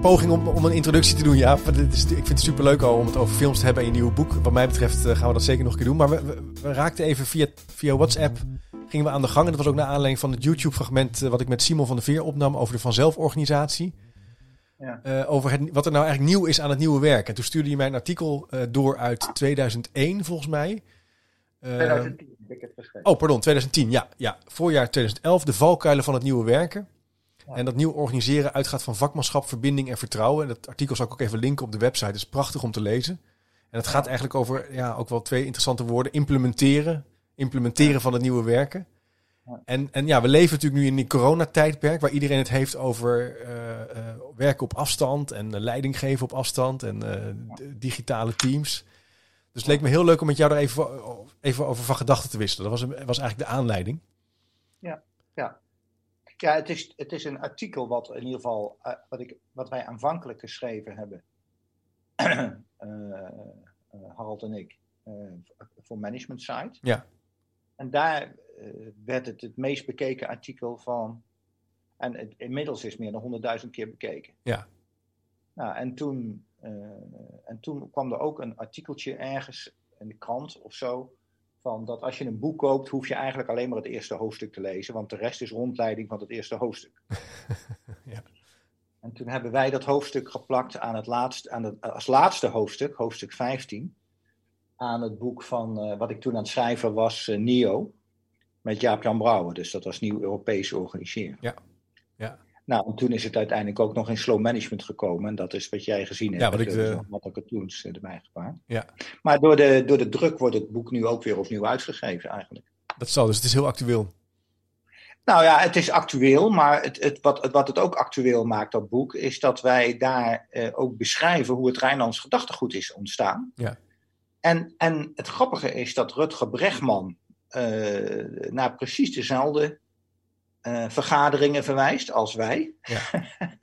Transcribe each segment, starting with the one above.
Poging om, om een introductie te doen, ja. Dit is, ik vind het superleuk al om het over films te hebben in je nieuwe boek. Wat mij betreft eh, gaan we dat zeker nog een keer doen. Maar we, we, we raakten even via, via WhatsApp gingen we aan de gang. En dat was ook naar aanleiding van het YouTube-fragment eh, wat ik met Simon van der Veer opnam over de vanzelforganisatie. Ja. Eh, over het, wat er nou eigenlijk nieuw is aan het nieuwe werk. En toen stuurde je mij een artikel door uit 2001, volgens mij. Eh, 2010 heb ik het geschreven. oh, pardon, 2010. Ja, ja, voorjaar 2011. De valkuilen van het nieuwe werken. Ja. En dat nieuw organiseren uitgaat van vakmanschap, verbinding en vertrouwen. En dat artikel zal ik ook even linken op de website. Het is prachtig om te lezen. En het gaat eigenlijk over, ja, ook wel twee interessante woorden. Implementeren. Implementeren van het nieuwe werken. En, en ja, we leven natuurlijk nu in die coronatijdperk, waar iedereen het heeft over eh, eh, werken op afstand en eh, leiding geven op afstand en digitale teams. Dus het leek me heel leuk om met jou er even, even over van gedachten te wisselen. Dat was, was eigenlijk de aanleiding. Ja, het is, het is een artikel wat in ieder geval, eh, wat, ik, wat wij aanvankelijk geschreven hebben, eh, eh, Harald en ik, voor Management Site. Ja. En daar werd het het meest bekeken artikel van, en het, inmiddels is meer dan 100.000 keer bekeken. Ja. Nou, en toen, en toen kwam er ook een artikeltje ergens in de krant of zo. Van dat als je een boek koopt, hoef je eigenlijk alleen maar het eerste hoofdstuk te lezen. Want de rest is rondleiding van het eerste hoofdstuk. Ja. En toen hebben wij dat hoofdstuk geplakt aan het laatste, aan het, als laatste hoofdstuk, hoofdstuk 15. Aan het boek van eh, wat ik toen aan het schrijven was, eh, NIO. Met Jaap-Jan Brouwer. Dus dat was Nieuw Europees Organiseren. Ja. Nou, en toen is het uiteindelijk ook nog in slow management gekomen. En dat is wat jij gezien hebt. Ja, wat ik, eh, nog wat cartoons eh, erbij gepaard. Ja. Maar door de, door de druk wordt het boek nu ook weer opnieuw uitgegeven eigenlijk. Dat zal, dus het is heel actueel. Nou ja, het is actueel, maar het, het, wat, het, wat het ook actueel maakt, dat boek, is dat wij daar eh, ook beschrijven hoe het Rijnlands gedachtegoed is ontstaan. Ja. En, en het grappige is dat Rutger Bregman eh, naar precies dezelfde eh, vergaderingen verwijst als wij. Ja.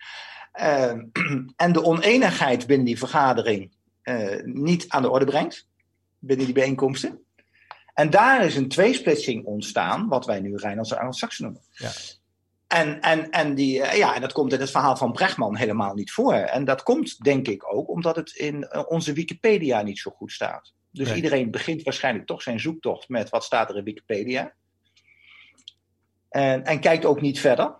Eh, en de oneenigheid binnen die vergadering eh, niet aan de orde brengt, binnen die bijeenkomsten. En daar is een tweesplitsing ontstaan, wat wij nu Rijnlandse Anglo-Saxen noemen. Ja. En, en, en, die, eh, ja, en dat komt in het verhaal van Brechtman helemaal niet voor. En dat komt denk ik ook omdat het in eh, onze Wikipedia niet zo goed staat. Dus Nee. iedereen begint waarschijnlijk toch zijn zoektocht met wat staat er in Wikipedia. En, en kijkt ook niet verder.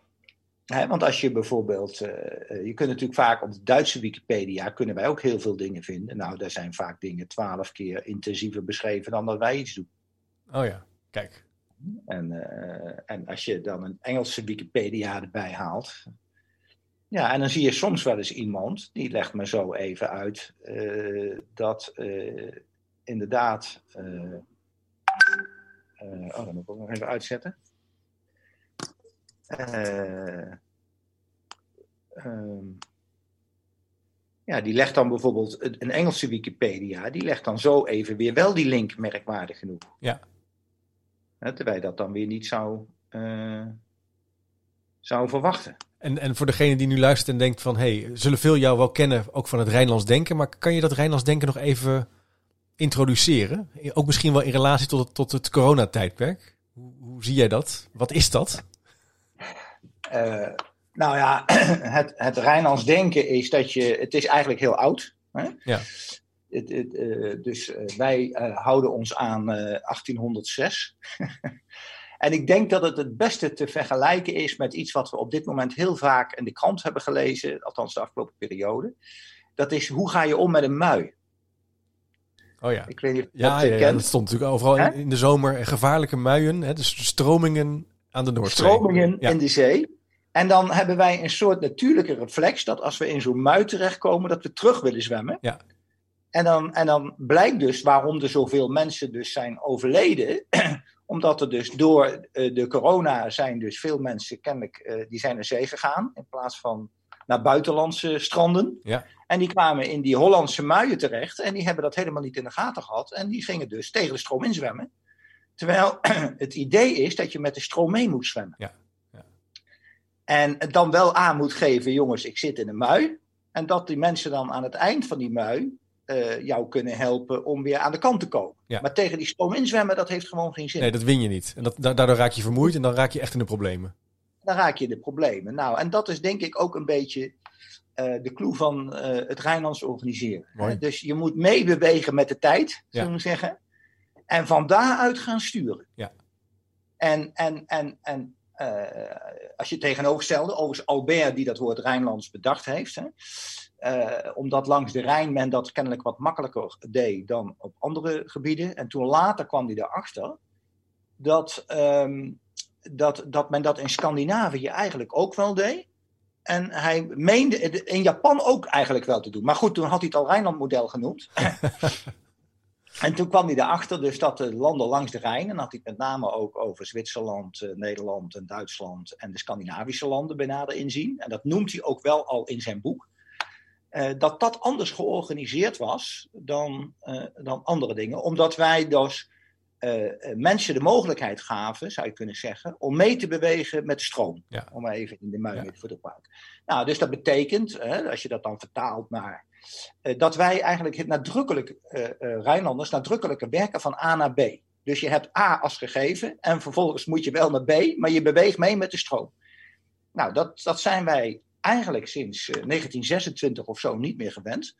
Want als je bijvoorbeeld, eh, eh, je kunt natuurlijk vaak op de Duitse Wikipedia, kunnen wij ook heel veel dingen vinden. Nou, daar zijn vaak dingen twaalf keer intensiever beschreven dan dat wij iets doen. Oh ja, kijk. En, eh, en als je dan een Engelse Wikipedia erbij haalt. Ja, en dan zie je soms wel eens iemand, die legt me zo even uit, dat inderdaad. oh, dan moet ik ook nog even uitzetten. Eh, ehm, ja, die legt dan bijvoorbeeld een Engelse Wikipedia, die legt dan zo even weer wel die link merkwaardig genoeg. Ja. Hè, terwijl dat dan weer niet zou, eh, zou verwachten. En, en voor degene die nu luistert en denkt van... hey, zullen veel jou wel kennen, ook van het Rijnlands denken... maar kan je dat Rijnlands denken nog even introduceren? Ook misschien wel in relatie tot het, tot het coronatijdperk. Hoe, hoe zie jij dat? Wat is dat? Eh, nou ja, het, het Rijnlands denken is dat je. Het is eigenlijk heel oud. Hè? Ja. Het, het, eh, dus eh, wij houden ons aan eh, 1806. en ik denk dat het het beste te vergelijken is met iets wat we op dit moment heel vaak in de krant hebben gelezen, althans de afgelopen periode. Dat is hoe ga je om met een mui? Oh ja. Ik weet niet of je Ja, dat ja, ja, dat stond natuurlijk overal in, de zomer. Gevaarlijke muien, hè, dus stromingen aan de Noordzee. stromingen Ja. in de zee. En dan hebben wij een soort natuurlijke reflex dat als we in zo'n mui terechtkomen, dat we terug willen zwemmen. Ja. En dan, en dan blijkt dus waarom er zoveel mensen dus zijn overleden, Omdat er dus door de corona zijn dus veel mensen kennelijk, die zijn naar zee gegaan. In plaats van naar buitenlandse stranden. Ja. En die kwamen in die Hollandse muien terecht. En die hebben dat helemaal niet in de gaten gehad. En die gingen dus tegen de stroom inzwemmen. Terwijl het idee is dat je met de stroom mee moet zwemmen. Ja. Ja. En dan wel aan moet geven, jongens, ik zit in een mui. En dat die mensen dan aan het eind van die mui uh, jou kunnen helpen om weer aan de kant te komen. Ja. Maar tegen die stroom inzwemmen, dat heeft gewoon geen zin. Nee, dat win je niet. En dat, daardoor raak je vermoeid en dan raak je echt in de problemen. Dan raak je in de problemen. Nou, en dat is denk ik ook een beetje uh, de clue van uh, het Rijnlands organiseren. Mooi. Dus je moet meebewegen met de tijd, zullen we zeggen. En van daaruit gaan sturen. Ja. En, en, en, en uh, als je tegenoverstelde, overigens Albert die dat woord Rijnlands bedacht heeft. Hè, uh, omdat langs de Rijn men dat kennelijk wat makkelijker deed dan op andere gebieden. En toen later kwam hij erachter dat, um, dat, dat men dat in Scandinavië eigenlijk ook wel deed. En hij meende in Japan ook eigenlijk wel te doen. Maar goed, toen had hij het al Rijnland-model genoemd. en toen kwam hij erachter dus dat de landen langs de Rijn, en had hij het met name ook over Zwitserland, uh, Nederland en Duitsland en de Scandinavische landen benader inzien. En dat noemt hij ook wel al in zijn boek. Uh, dat dat anders georganiseerd was dan, uh, dan andere dingen. Omdat wij dus mensen de mogelijkheid gaven, zou je kunnen zeggen, om mee te bewegen met de stroom. Ja. Om even in de muil Ja. voor te gebruiken. Nou, dus dat betekent, als je dat dan vertaalt naar dat wij eigenlijk nadrukkelijk, uh, uh, Rijnlanders, nadrukkelijker werken van A naar B. Dus je hebt A als gegeven en vervolgens moet je wel naar B, maar je beweegt mee met de stroom. Nou, dat, dat zijn wij eigenlijk sinds 1926 of zo niet meer gewend.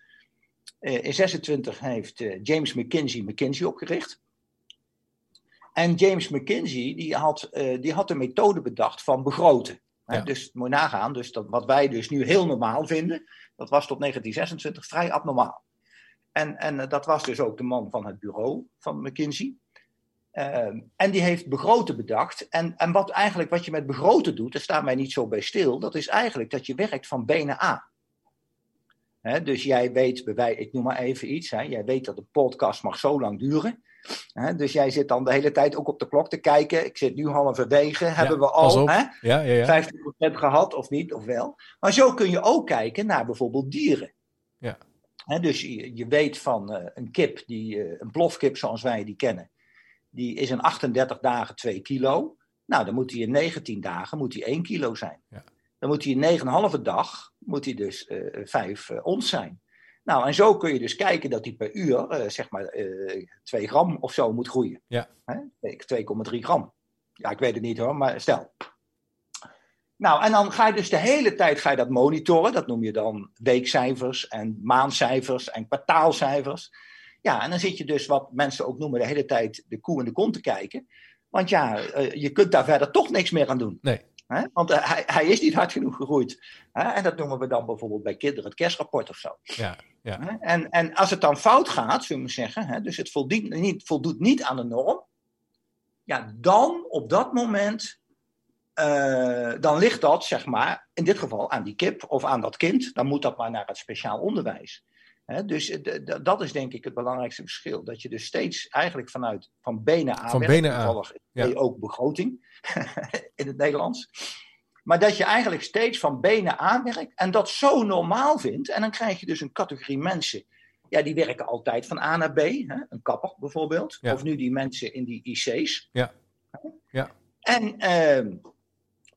in 26 heeft James McKinsey McKinsey opgericht. En James McKinsey die had, die had een methode bedacht van begroten. Ja. Dus moet je nagaan, dus dat, wat wij dus nu heel normaal vinden, dat was tot 1926 vrij abnormaal. En, en uh, dat was dus ook de man van het bureau van McKinsey. Uh, en die heeft begroten bedacht. En, en wat eigenlijk wat je met begroten doet, daar staan wij niet zo bij stil, dat is eigenlijk dat je werkt van B naar A. He, dus jij weet, bij, ik noem maar even iets, he, jij weet dat een podcast mag zo lang duren. He, dus jij zit dan de hele tijd ook op de klok te kijken. Ik zit nu halverwege. Hebben we al ja, ja, ja. 50% gehad of niet, of wel. Maar zo kun je ook kijken naar bijvoorbeeld dieren. Ja. He, dus je, je, weet van uh, een kip, die, uh, een plofkip zoals wij die kennen, die is in 38 dagen 2 kilo. Nou, dan moet hij in 19 dagen moet hij 1 kilo zijn. Ja. Dan moet hij in 9,5 dag moet hij dus uh, 5 ons zijn. Nou, en zo kun je dus kijken dat hij per uur, uh, zeg maar, uh, 2 gram of zo moet groeien. Ja. 2,3 gram. Ja, ik weet het niet hoor, maar stel. Nou, en dan ga je dus de hele tijd ga je dat monitoren. Dat noem je dan weekcijfers en maandcijfers en kwartaalcijfers. Ja, en dan zit je dus wat mensen ook noemen de hele tijd de koe en de kont te kijken. Want ja, uh, je kunt daar verder toch niks meer aan doen. Nee. Want uh, hij, hij, is niet hard genoeg gegroeid. En dat noemen we dan bijvoorbeeld bij kinderen het kerstrapport of zo. Ja, ja. En, en als het dan fout gaat, zullen we zeggen, dus het voldoet niet, voldoet niet aan de norm. Ja, dan op dat moment, uh, dan ligt dat, zeg maar, in dit geval aan die kip of aan dat kind. Dan moet dat maar naar het speciaal onderwijs. He, dus de, dat is denk ik het belangrijkste verschil. Dat je dus steeds eigenlijk vanuit van B naar A Van werkt. B naar A. Toevallig Ja. ook begroting in het Nederlands. Maar dat je eigenlijk steeds van B naar A werkt en dat zo normaal vindt. En dan krijg je dus een categorie mensen. Ja, die werken altijd van A naar B. Hè? Een kapper bijvoorbeeld. Ja. Of nu die mensen in die IC's. Ja. Ja. En, uh,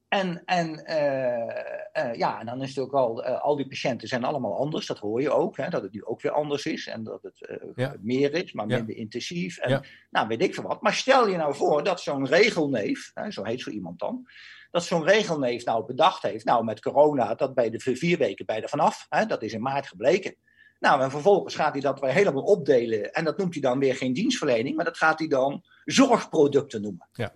en, en uh, uh, ja, en dan is het ook al, uh, al die patiënten zijn allemaal anders. Dat hoor je ook, hè, dat het nu ook weer anders is. En dat het Ja. meer is, maar Ja. minder intensief. En Ja. nou, weet ik veel wat. Maar stel je nou voor dat zo'n regelneef, hè, zo heet zo iemand dan. Dat zo'n regelneef nou bedacht heeft, nou met corona, dat bij de vier weken bij er vanaf. Hè, dat is in maart gebleken. Nou, en vervolgens gaat hij dat weer helemaal opdelen. En dat noemt hij dan weer geen dienstverlening, maar dat gaat hij dan zorgproducten noemen. Ja.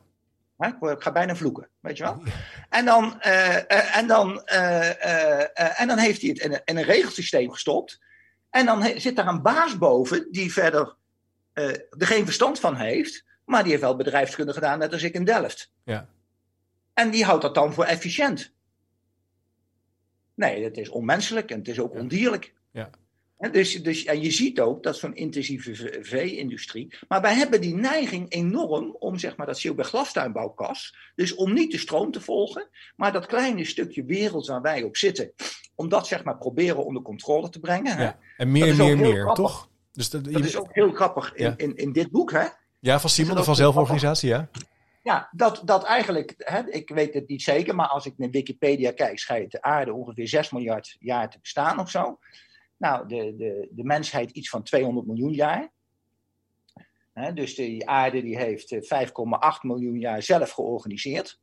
Hè, ik ga bijna vloeken, weet je wel? En dan, eh, eh, en dan, eh, en dan heeft hij het in een, in een regelsysteem gestopt. En dan he- zit daar een baas boven die verder er geen verstand van heeft. Maar die heeft wel bedrijfskunde gedaan, net als ik in Delft. Ja. En die houdt dat dan voor efficiënt. Nee, het is onmenselijk en het is ook ondierlijk. Ja. Dus, dus, en je ziet ook dat zo'n intensieve vee-industrie. Maar wij hebben die neiging enorm om zeg maar, dat Silber glastuinbouwkas. Dus om niet de stroom te volgen, maar dat kleine stukje wereld waar wij op zitten. Om dat zeg maar proberen onder controle te brengen. Ja. En meer, meer, meer, toch? Dus dat, dat is ook heel grappig in, in, in dit boek. Hè? Ja, van Simon, van zelforganisatie, ja. Ja, dat, dat eigenlijk, hè, ik weet het niet zeker, maar als ik naar Wikipedia kijk, schijnt de aarde ongeveer 6 miljard jaar te bestaan of zo. Nou, de, de, de mensheid iets van 200 miljoen jaar. dus de aarde die heeft 5,8 eh, miljoen jaar zelf georganiseerd.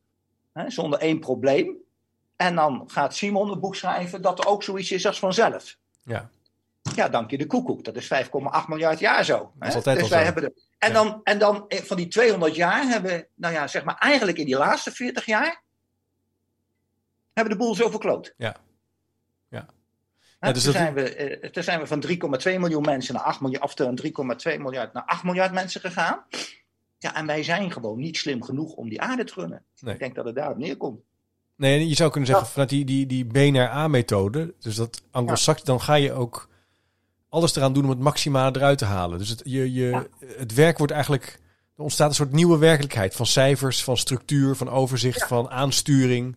zonder één probleem. En dan gaat Simon een boek schrijven dat er ook zoiets is als vanzelf. Ja. Ja, dank je de koekoek. Dat is 5,8 miljard jaar zo. Dat is altijd dus wij hebben de, en, dan, en dan eh, van die 200 jaar hebben we, nou ja, zeg maar eigenlijk in die laatste 40 jaar, hebben de boel zo verkloot. Ja. Ja, dus toen, zijn we, eh, toen zijn we van 3,2 miljoen mensen naar 8 miljard, of van 3,2 miljard naar 8 miljard mensen gegaan. Ja, en wij zijn gewoon niet slim genoeg om die aarde te runnen. Nee. Ik denk dat het daarop neerkomt. Nee, je zou kunnen zeggen, vanuit die, die, die B naar A-methode, dus dat anglo-sax, dan ga je ook alles eraan doen om het maximale eruit te halen. Dus het, je, je, het werk wordt eigenlijk, er ontstaat een soort nieuwe werkelijkheid van cijfers, van structuur, van overzicht, van aansturing.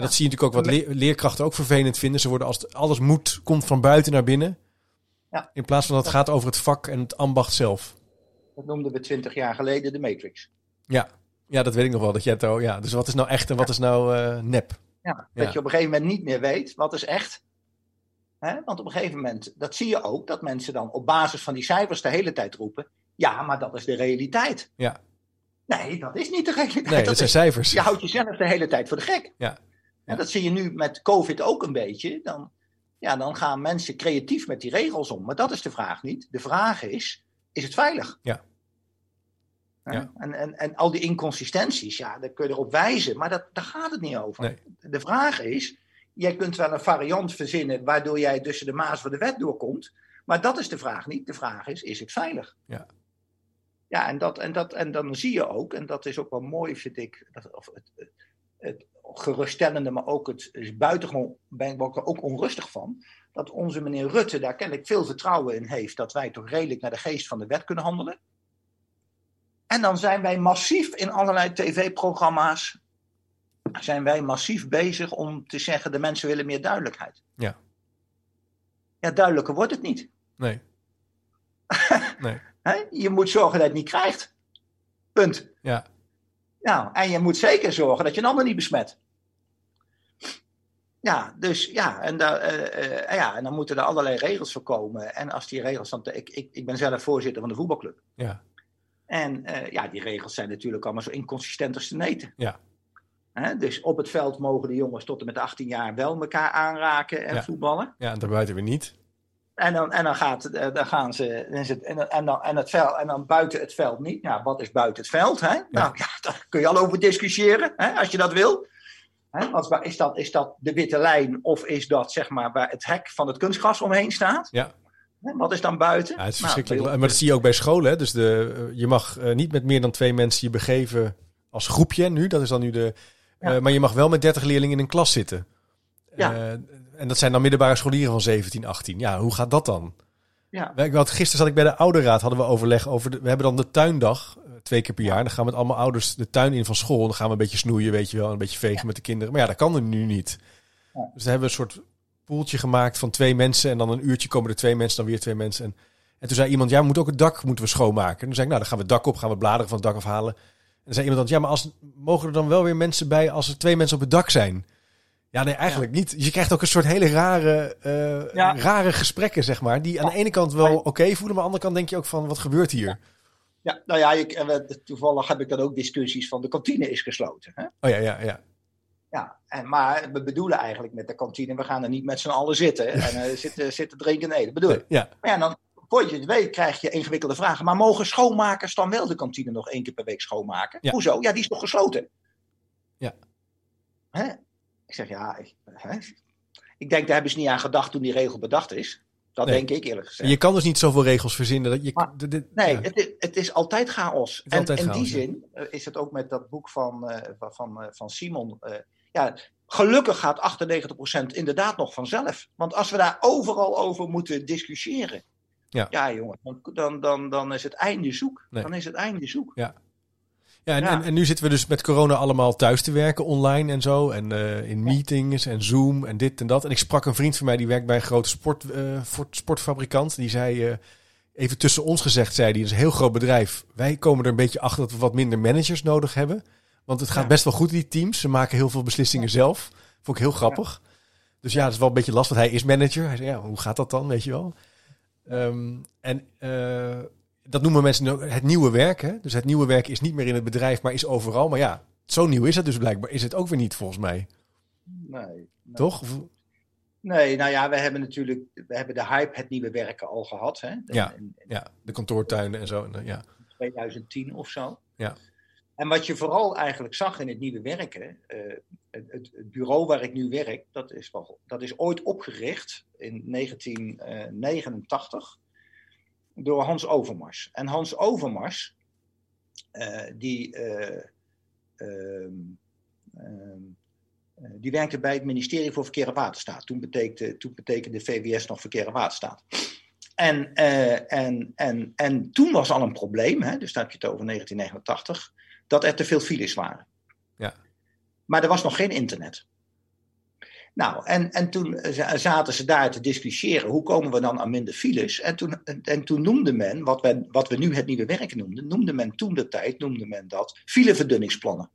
En dat zie je natuurlijk ook wat leerkrachten ook vervelend vinden. Ze worden als alles moet, komt van buiten naar binnen. Ja. In plaats van dat het gaat over het vak en het ambacht zelf. Dat noemden we twintig jaar geleden de Matrix. Ja. ja, dat weet ik nog wel. Dat je het, ja. Dus wat is nou echt en wat is nou uh, nep? Ja, dat je op een gegeven moment niet meer weet wat is echt. Hè? Want op een gegeven moment, dat zie je ook, dat mensen dan op basis van die cijfers de hele tijd roepen. Ja, maar dat is de realiteit. Ja. Nee, dat is niet de realiteit. Nee, dat, zijn cijfers. Je houdt jezelf de hele tijd voor de gek. Ja. En dat zie je nu met COVID ook een beetje. Dan, ja, dan gaan mensen creatief met die regels om. Maar dat is de vraag niet. De vraag is, is het veilig? Ja. ja. En, en, en al die inconsistenties, ja, daar kun je erop wijzen. Maar dat, daar gaat het niet over. Nee. De vraag is, jij kunt wel een variant verzinnen waardoor jij tussen de maas van de wet doorkomt. Maar dat is de vraag niet. De vraag is, is het veilig? Ja. Ja, en, dat, en, dat, en dan zie je ook, en dat is ook wel mooi, vind ik, dat, of het, het, het geruststellende, maar ook het is buitengewoon, ben ik er ook onrustig van, dat onze meneer Rutte daar kennelijk veel vertrouwen in heeft dat wij toch redelijk naar de geest van de wet kunnen handelen. En dan zijn wij massief in allerlei tv-programma's, zijn wij massief bezig om te zeggen, de mensen willen meer duidelijkheid. Ja. Ja, duidelijker wordt het niet. Nee. nee. Je moet zorgen dat je het niet krijgt. Punt. Ja. Nou, en je moet zeker zorgen dat je een ander niet besmet. Ja, dus ja, en, daar, uh, uh, ja, en dan moeten er allerlei regels voor komen. En als die regels dan. Ik, ik, ik ben zelf voorzitter van de voetbalclub. Ja. En uh, ja, die regels zijn natuurlijk allemaal zo inconsistent als te neten. Ja. dus op het veld mogen de jongens tot en met 18 jaar wel elkaar aanraken en ja. voetballen. Ja, en daarbuiten weer niet. En dan, en dan, gaat, dan gaan ze. Dan en, en, dan, en, het veld, en dan buiten het veld niet. Ja, wat is buiten het veld? Hè? Ja. Nou ja, daar kun je al over discussiëren, hè, als je dat wil. Hè? Is dat, is dat de witte lijn of is dat zeg maar waar het hek van het kunstgras omheen staat? Ja. Hè? Wat is dan buiten? Ja, het is Nou, verschrikkelijk. maar dat zie je ook bij scholen. Hè? Dus de, je mag uh, niet met meer dan twee mensen je begeven als groepje nu. Dat is dan nu de. Ja. Maar je mag wel met 30 leerlingen in een klas zitten. Ja. Uh, en dat zijn dan middelbare scholieren van 17, 18. Ja, hoe gaat dat dan? Ja. Ik had, gisteren zat ik bij de ouderraad, hadden we overleg over. De, we hebben dan de tuindag, uh, twee keer per jaar. Dan gaan we met allemaal ouders de tuin in van school. Dan gaan we een beetje snoeien, weet je wel. Een beetje vegen ja. met de kinderen. Maar ja, dat kan er nu niet. Ja. Dus dan hebben we een soort poeltje gemaakt van twee mensen. En dan een uurtje komen er twee mensen, dan weer twee mensen. En, en toen zei iemand, ja, we moeten ook het dak moeten we schoonmaken. En toen zei ik, nou, dan gaan we het dak op, gaan we bladeren van het dak afhalen. En dan zei iemand, dan, ja, maar als, mogen er dan wel weer mensen bij als er twee mensen op het dak zijn? Ja, nee, eigenlijk ja. niet. Je krijgt ook een soort hele rare, uh, ja. rare gesprekken, zeg maar. Die aan de ene kant wel oké okay voelen, maar aan de andere kant denk je ook van, wat gebeurt hier? Ja, nou ja, ik, toevallig heb ik dan ook discussies van de kantine is gesloten. Hè? Oh ja, ja, ja. Ja, en, maar we bedoelen eigenlijk met de kantine, we gaan er niet met z'n allen zitten en uh, zitten, zitten drinken en eten. Bedoel ik. Ja. Maar ja, dan, voor je het weet, krijg je ingewikkelde vragen. Maar mogen schoonmakers dan wel de kantine nog één keer per week schoonmaken? Ja. Hoezo? Ja, die is toch gesloten? Ja. Hè? Ik zeg ja, ik, hè? ik denk daar hebben ze niet aan gedacht toen die regel bedacht is. Dat Nee. denk ik eerlijk gezegd. Je kan dus niet zoveel regels verzinnen. Dat je, Maar- Nee, ja. het, is, het is altijd chaos. is en altijd in die chaos, zin eh, is het ook met dat boek van, eh, van, eh, van Simon. ja, gelukkig gaat 98% inderdaad nog vanzelf. Want als we daar overal over moeten discussiëren. Ja. ja, jongen, dan, dan, dan, dan is het einde zoek. Nee. Dan is het einde zoek. Ja, en, Ja. En, en nu zitten we dus met corona allemaal thuis te werken, online en zo. En eh, in meetings en Zoom en dit en dat. En ik sprak een vriend van mij die werkt bij een grote sport, eh, sportfabrikant. Die zei, eh, even tussen ons gezegd, zei die, dat is een heel groot bedrijf. Wij komen er een beetje achter dat we wat minder managers nodig hebben. Want het gaat Ja. best wel goed, die teams. Ze maken heel veel beslissingen zelf. Vond ik heel grappig. Dus ja, dat is wel een beetje lastig. Hij is manager. Hij zei, ja, hoe gaat dat dan, weet je wel? Ehm, en eh, dat noemen mensen ook het nieuwe werk. Hè? Dus het nieuwe werk is niet meer in het bedrijf, maar is overal. Maar ja, zo nieuw is het dus blijkbaar. Is het ook weer niet, volgens mij. Nee, nee. Toch? Nee, nou ja, we hebben natuurlijk we hebben de hype het nieuwe werken al gehad. Hè? Ja. Ja, de kantoortuinen en zo. En, eh, Ja, 2010 of zo. Ja. En wat je vooral eigenlijk zag in het nieuwe werken, eh, het, het, het bureau waar ik nu werk, dat is, wel, dat is ooit opgericht in 1989 door Hans Overmars. En Hans Overmars, eh, die, eh, ehm, ehm, eh, die werkte bij het ministerie voor Verkeer en Waterstaat. Toen betekende, toen betekende VWS nog Verkeer en Waterstaat. En, en, en, en toen was al een probleem, hè, dus daar heb je het over 1989, dat er te veel files waren. Ja. Maar er was nog geen internet. Nou, en, en toen za- zaten ze daar te discussiëren, hoe komen we dan aan minder files? En toen, en, en toen noemde men, wat we, wat we nu het nieuwe werk noemden, noemde men toen de tijd, noemde men dat fileverdunningsplannen.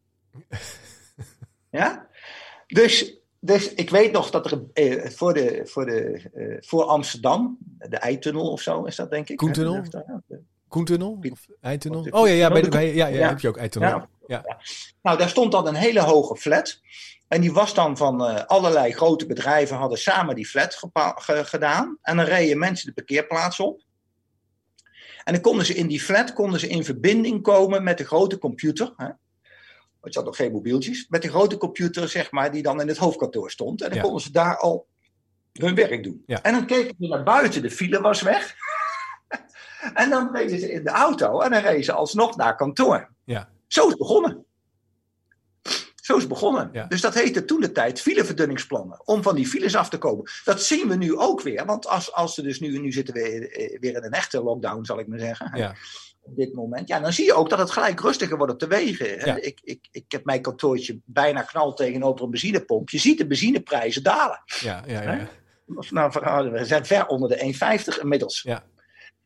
ja? Dus, dus ik weet nog dat er eh, voor, de, voor, de, eh, voor Amsterdam, de Eitunnel of zo is dat denk ik. hè? Koentunnel? Koentunnel? Of Eitunnel? Oh ja, ja, bij de, de- bij, ja, ja, ja. heb je ook Eitunnel. Ja. Nou, daar stond dan een hele hoge flat. En die was dan van eh, allerlei grote bedrijven hadden samen die flat ge- gedaan. En dan reden mensen de parkeerplaats op. En dan konden ze in die flat konden ze in verbinding komen met de grote computer. Hè? Want je had nog geen mobieltjes. Met de grote computer, zeg maar, die dan in het hoofdkantoor stond. En dan konden ze daar al hun werk doen. En dan keken ze naar buiten, de file was weg. en dan reden ze in de auto en dan reden ze alsnog naar kantoor. Ja. Zo is het begonnen. Zo is het begonnen. Ja. Dus dat heette toen de tijd fileverdunningsplannen. Om van die files af te komen. Dat zien we nu ook weer. Want als, als ze dus nu, nu zitten we eh, weer in een echte lockdown, zal ik maar zeggen. Ja. Op dit moment. Ja, dan zie je ook dat het gelijk rustiger wordt op de wegen. Ja. Ik, ik, ik heb mijn kantoortje bijna knal tegenover een benzinepomp. Je ziet de benzineprijzen dalen. Ja, ja, ja. nou, we zijn ver onder de 1,50 inmiddels. Ja.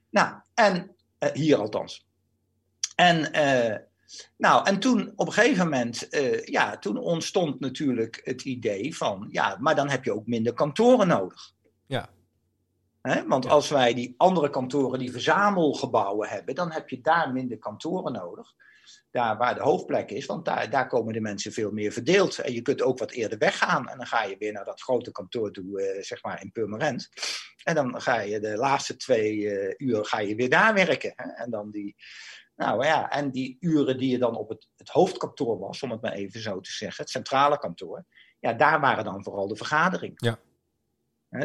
Nou, en eh, hier althans. En, eh, nou, en toen op een gegeven moment, eh, ja, toen ontstond natuurlijk het idee van, ja, maar dan heb je ook minder kantoren nodig. Ja. Hè? Want Ja. als wij die andere kantoren, die verzamelgebouwen hebben, dan heb je daar minder kantoren nodig. Daar waar de hoofdplek is, want daar, daar komen de mensen veel meer verdeeld. En je kunt ook wat eerder weggaan. En dan ga je weer naar dat grote kantoor toe, eh, zeg maar in Purmerend. En dan ga je de laatste twee eh, uur ga je weer daar werken. Hè? En dan die, nou ja, en die uren die je dan op het, het hoofdkantoor was, om het maar even zo te zeggen, het centrale kantoor. Ja, daar waren dan vooral de vergaderingen. Ja.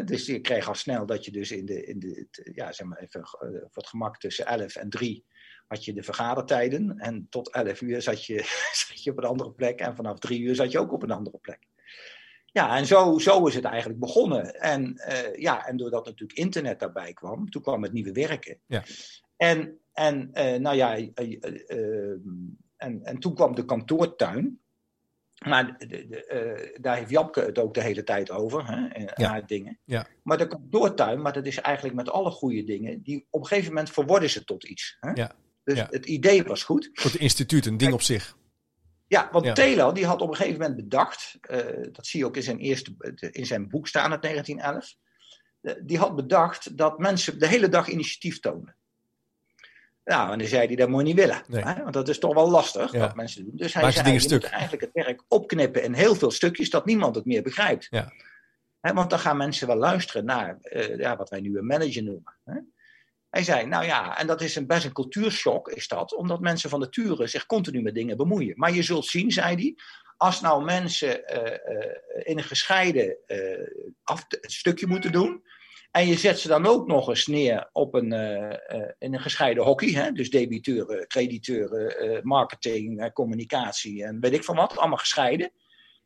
Dus je kreeg al snel dat je dus in de, in de ja, zeg maar even eh, voor het gemak tussen 11 en 3 had je de vergadertijden. En tot 11 uur zat je, zat je op een andere plek. En vanaf 3 uur zat je ook op een andere plek. Ja, en zo, zo is het eigenlijk begonnen. En, eh, ja, en doordat natuurlijk internet daarbij kwam, toen kwam het nieuwe werken. Ja. En, en eh, nou ja, eh, en, en toen kwam de kantoortuin. Maar de, de, daar heeft Japke het ook de hele tijd over, hè, en Ja. haar dingen. Ja. Maar de kantoortuin, maar dat is eigenlijk met alle goede dingen, die op een gegeven moment verworden ze tot iets. Hè? Ja. Dus Ja. het idee was goed. Voor het instituut, een ding op zich. Ja, want Ja. Taylor die had op een gegeven moment bedacht, eh, dat zie je ook in zijn, eerste, in zijn boek staan uit 1911, eh, die had bedacht dat mensen de hele dag initiatief tonen. Nou, en dan zei hij, dat moet je niet willen. Nee. Hè? Want dat is toch wel lastig, Ja. wat mensen doen. Dus hij Maak zei, dingen je stuk. moet eigenlijk het werk opknippen in heel veel stukjes, dat niemand het meer begrijpt. Ja. Hè, want dan gaan mensen wel luisteren naar eh, ja, wat wij nu een manager noemen. Hè? Hij zei, nou ja, en dat is een, best een cultuurshock, is dat, omdat mensen van nature zich continu met dingen bemoeien. Maar je zult zien, zei hij, als nou mensen eh, eh, in een gescheiden eh, stukje moeten doen, en je zet ze dan ook nog eens neer op een, in een gescheiden hockey, hè? dus debiteuren, crediteuren, marketing, communicatie en weet ik van wat, allemaal gescheiden.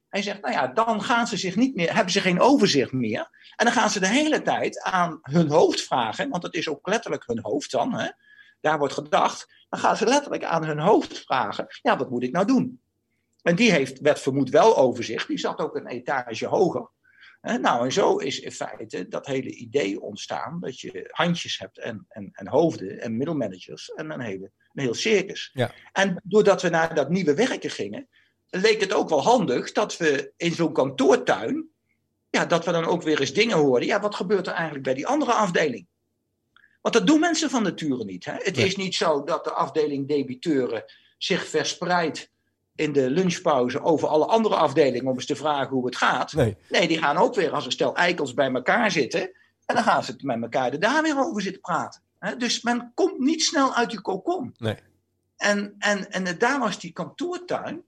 Hij zegt, nou ja, dan gaan ze zich niet meer, hebben ze geen overzicht meer. En dan gaan ze de hele tijd aan hun hoofd vragen, want het is ook letterlijk hun hoofd dan, hè? daar wordt gedacht. Dan gaan ze letterlijk aan hun hoofd vragen, ja, wat moet ik nou doen? En die heeft, werd vermoed wel overzicht, die zat ook een etage hoger. Nou, en zo is in feite dat hele idee ontstaan dat je handjes hebt en, en, en hoofden en middelmanagers en een, hele, een heel circus. Ja. En doordat we naar dat nieuwe werken gingen, leek het ook wel handig dat we in zo'n kantoortuin, ja, dat we dan ook weer eens dingen hoorden. Ja, wat gebeurt er eigenlijk bij die andere afdeling? Want dat doen mensen van nature niet. Hè? Het is niet zo dat de afdeling debiteuren zich verspreidt in de lunchpauze over alle andere afdelingen om eens te vragen hoe het gaat. Nee. Nee, die gaan ook weer als een stel eikels bij elkaar zitten. En dan gaan ze het met elkaar er daar weer over zitten praten. Hè? Dus men komt niet snel uit die kokon. Nee. En, en, en daar was die kantoortuin,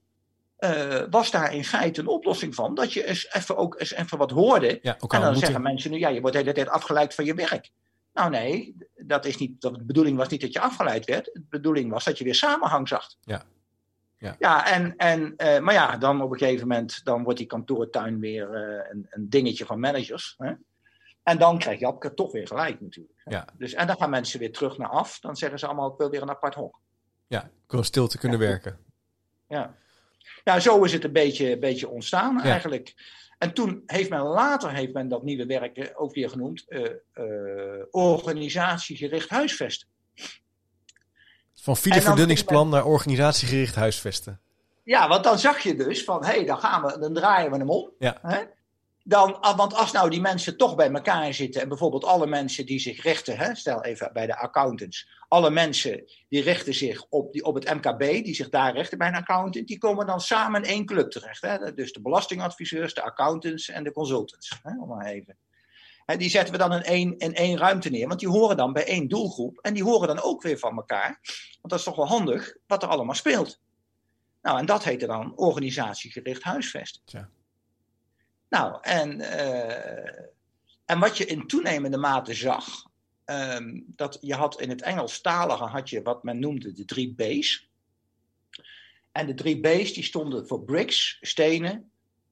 eh, was daar in feite een oplossing van. Dat je eens even, ook eens even wat hoorde. Ja, En dan zeggen moeten. mensen nu, ja, je wordt de hele tijd afgeleid van je werk. Nou nee, dat is niet, dat, de bedoeling was niet dat je afgeleid werd. De bedoeling was dat je weer samenhang zag. Ja. Ja. ja en, en, eh, maar ja, dan op een gegeven moment dan wordt die kantoortuin weer eh, een, een dingetje van managers. Hè? En dan krijg je Japke toch weer gelijk natuurlijk. hè. Ja. Dus, en dan gaan mensen weer terug naar af. Dan zeggen ze allemaal, ik wil weer een apart hok. Ja, ik wil stil te kunnen Ja. werken. Ja. Ja, zo is het een beetje, een beetje ontstaan Ja. eigenlijk. En toen heeft men later heeft men dat nieuwe werken ook weer genoemd eh, eh, organisatiegericht huisvesten. Van fileverdunningsplan naar organisatiegericht huisvesten. Ja, want dan zag je dus van, hé, hey, dan gaan we, dan draaien we hem om. Ja. Hè? Dan, ah, want als nou die mensen toch bij elkaar zitten en bijvoorbeeld alle mensen die zich richten, hè, stel even bij de accountants, alle mensen die richten zich op, die, op het MKB, die zich daar richten bij een accountant, die komen dan samen in één club terecht. Hè? Dus de belastingadviseurs, de accountants en de consultants. Hè? Om maar even. Hè, die zetten we dan in één, in één ruimte neer, want die horen dan bij één doelgroep en die horen dan ook weer van elkaar. Want dat is toch wel handig wat er allemaal speelt. Nou, en dat heette dan organisatiegericht huisvesten. Tja. Nou, en, eh, en wat je in toenemende mate zag, ehm, dat je had in het Engelstalige had je wat men noemde de drie B's. En de drie B's die stonden voor bricks, stenen,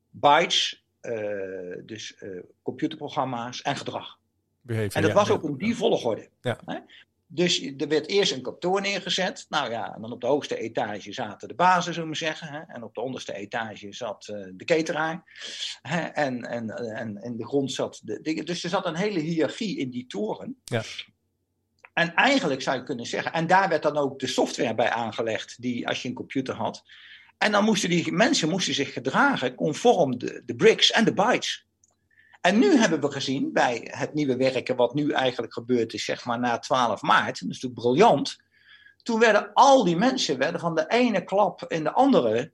bytes, eh, dus eh, computerprogramma's en gedrag. Behavior, En dat ja, was ja. ook in die volgorde. Ja. Hè? Dus er werd eerst een kantoor neergezet. Nou ja, en dan op de hoogste etage zaten de bazen, zullen we zeggen. Hè? En op de onderste etage zat eh, de cateraar. Hè? En, en, en in de grond zat de dingen. Dus er zat een hele hiërarchie in die toren. Ja. En eigenlijk zou je kunnen zeggen, en daar werd dan ook de software bij aangelegd, die als je een computer had. En dan moesten die mensen moesten zich gedragen conform de, de bricks en de bytes. En nu hebben we gezien bij het nieuwe werken, wat nu eigenlijk gebeurd is, zeg maar na 12 maart, dat is natuurlijk briljant. Toen werden al die mensen werden van de ene klap in de andere,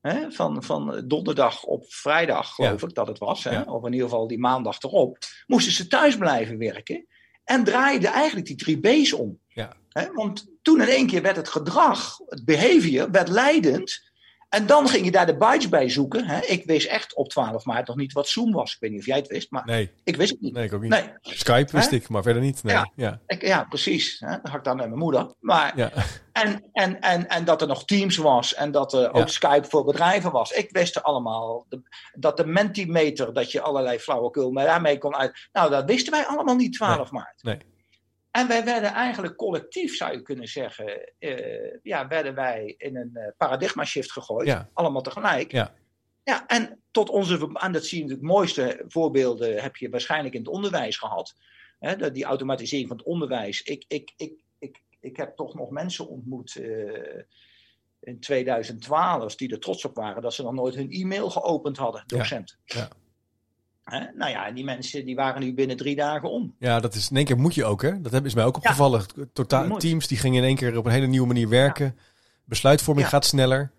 hè, van, van donderdag op vrijdag, geloof ik dat het was, hè, Ja. of in ieder geval die maandag erop, moesten ze thuis blijven werken en draaiden eigenlijk die drie B's om. Ja. Hè, want toen in één keer werd het gedrag, het behavior, werd leidend. En dan ging je daar de bytes bij zoeken. Hè. Ik wist echt op 12 maart nog niet wat Zoom was. Ik weet niet of jij het wist, maar Nee, ik wist het niet. nee, ik ook niet. Nee, Skype wist ik, maar verder niet. Nee. Ja. Ja. ik, ja precies. Hè. Dat had ik dan met mijn moeder. Maar, Ja. en, en, en, en dat er nog Teams was en dat er ook. Skype voor bedrijven was. Ik wist er allemaal. Dat de Mentimeter, dat je allerlei flauwekul maar daarmee kon uit. Nou, dat wisten wij allemaal niet 12 maart. Nee. En wij werden eigenlijk collectief, zou je kunnen zeggen, eh, ja, werden wij in een eh, paradigma shift gegooid. Ja. Allemaal tegelijk. Ja. Ja, en tot onze, en dat zie je natuurlijk, mooiste voorbeelden heb je waarschijnlijk in het onderwijs gehad. Hè, die automatisering van het onderwijs. Ik, ik, ik, ik, ik heb toch nog mensen ontmoet eh, in 2012 die er trots op waren dat ze nog nooit hun e-mail geopend hadden, Ja. docenten. Ja. Hè, nou ja, die mensen die waren nu binnen drie dagen om. Ja, dat is in één keer moet je ook, hè? Dat is mij ook opgevallen. Totaal, teams die gingen in één keer op een hele nieuwe manier werken. Besluitvorming Ja. gaat sneller.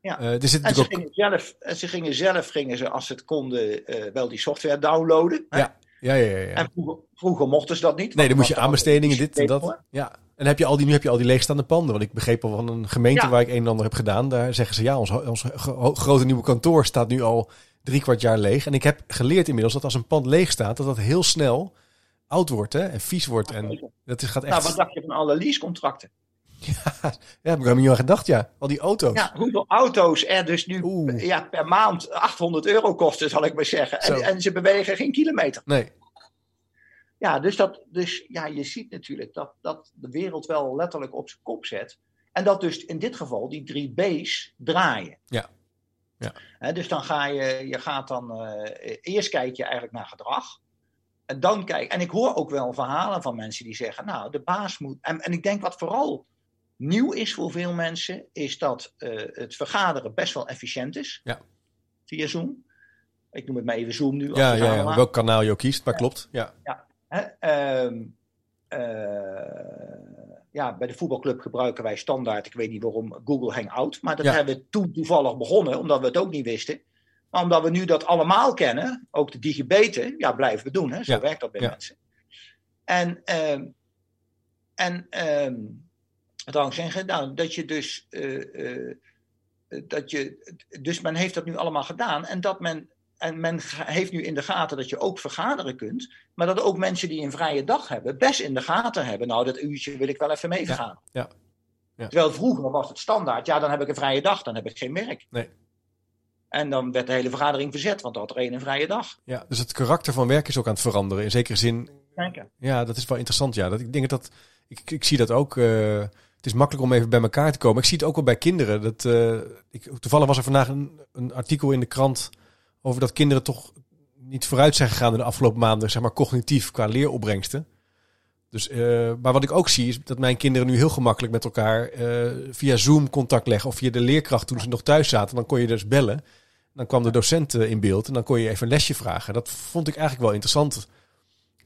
Ja. Eh, er zit En ze ook. gingen, zelf, en ze gingen zelf, gingen ze, als ze het konden, eh, wel die software downloaden. hè. Ja. Ja, ja, ja. ja. En vroeger, vroeger mochten ze dat niet. Nee, dan moet je aanbestedingen, dit en dat. Ja. En heb je al die, nu heb je al die leegstaande panden. Want ik begreep al van een gemeente Ja. waar ik een en ander heb gedaan. Daar zeggen ze ja, ons, ons gro- grote nieuwe kantoor staat nu al drie kwart jaar leeg. En ik heb geleerd inmiddels dat als een pand leeg staat, dat dat heel snel oud wordt hè, en vies wordt. En dat is, gaat Nou, echt. wat dacht je van alle leasecontracten? Ja, daar heb ik helemaal niet aan gedacht, ja. Al die auto's. Ja, hoeveel auto's er dus nu Oeh. ja, per maand 800 euro kosten, zal ik maar zeggen. En, en ze bewegen geen kilometer. Nee. Ja, dus, dat, dus ja, je ziet natuurlijk dat, dat de wereld wel letterlijk op zijn kop zet. En dat dus in dit geval die drie B's draaien. Ja. Ja. Dus dan ga je, je gaat dan, eh, eerst kijk je eigenlijk naar gedrag. En dan kijk, en ik hoor ook wel verhalen van mensen die zeggen, nou, de baas moet. En, en ik denk wat vooral nieuw is voor veel mensen, is dat eh, het vergaderen best wel efficiënt is. Ja. Via Zoom. Ik noem het maar even Zoom nu. Ja, ja, ja. Welk kanaal je ook kiest, maar klopt. Ja. Hè, ehm, eh, ja, bij de voetbalclub gebruiken wij standaard, ik weet niet waarom, Google Hangout. Maar dat Ja. hebben we toen toevallig begonnen, omdat we het ook niet wisten. Maar omdat we nu dat allemaal kennen, ook de digibeten, ja, blijven we doen. Hè? Zo Ja. werkt dat bij Ja. mensen. En, ehm, en ehm, wat ik zeggen? Nou, dat je dus, eh, eh, dat je, dus men heeft dat nu allemaal gedaan en dat men, en men heeft nu in de gaten dat je ook vergaderen kunt, maar dat ook mensen die een vrije dag hebben, best in de gaten hebben. Nou, dat uurtje wil ik wel even mee vergaan. ja, ja. Terwijl vroeger was het standaard, ja, dan heb ik een vrije dag, dan heb ik geen werk. Nee. En dan werd de hele vergadering verzet, want dan had er één een vrije dag. ja. Dus het karakter van werk is ook aan het veranderen. In zekere zin, Kijken. ja, dat is wel interessant. Ja, dat, ik denk dat, ik, ik zie dat ook. eh, het is makkelijk om even bij elkaar te komen. Ik zie het ook wel bij kinderen. Dat, eh, ik, toevallig was er vandaag een, een artikel in de krant over dat kinderen toch niet vooruit zijn gegaan in de afgelopen maanden, zeg maar cognitief qua leeropbrengsten. Dus, eh, maar wat ik ook zie is dat mijn kinderen nu heel gemakkelijk met elkaar eh, via Zoom contact leggen of via de leerkracht toen ze nog thuis zaten. Dan kon je dus bellen. Dan kwam de docent eh, in beeld en dan kon je even een lesje vragen. Dat vond ik eigenlijk wel interessant.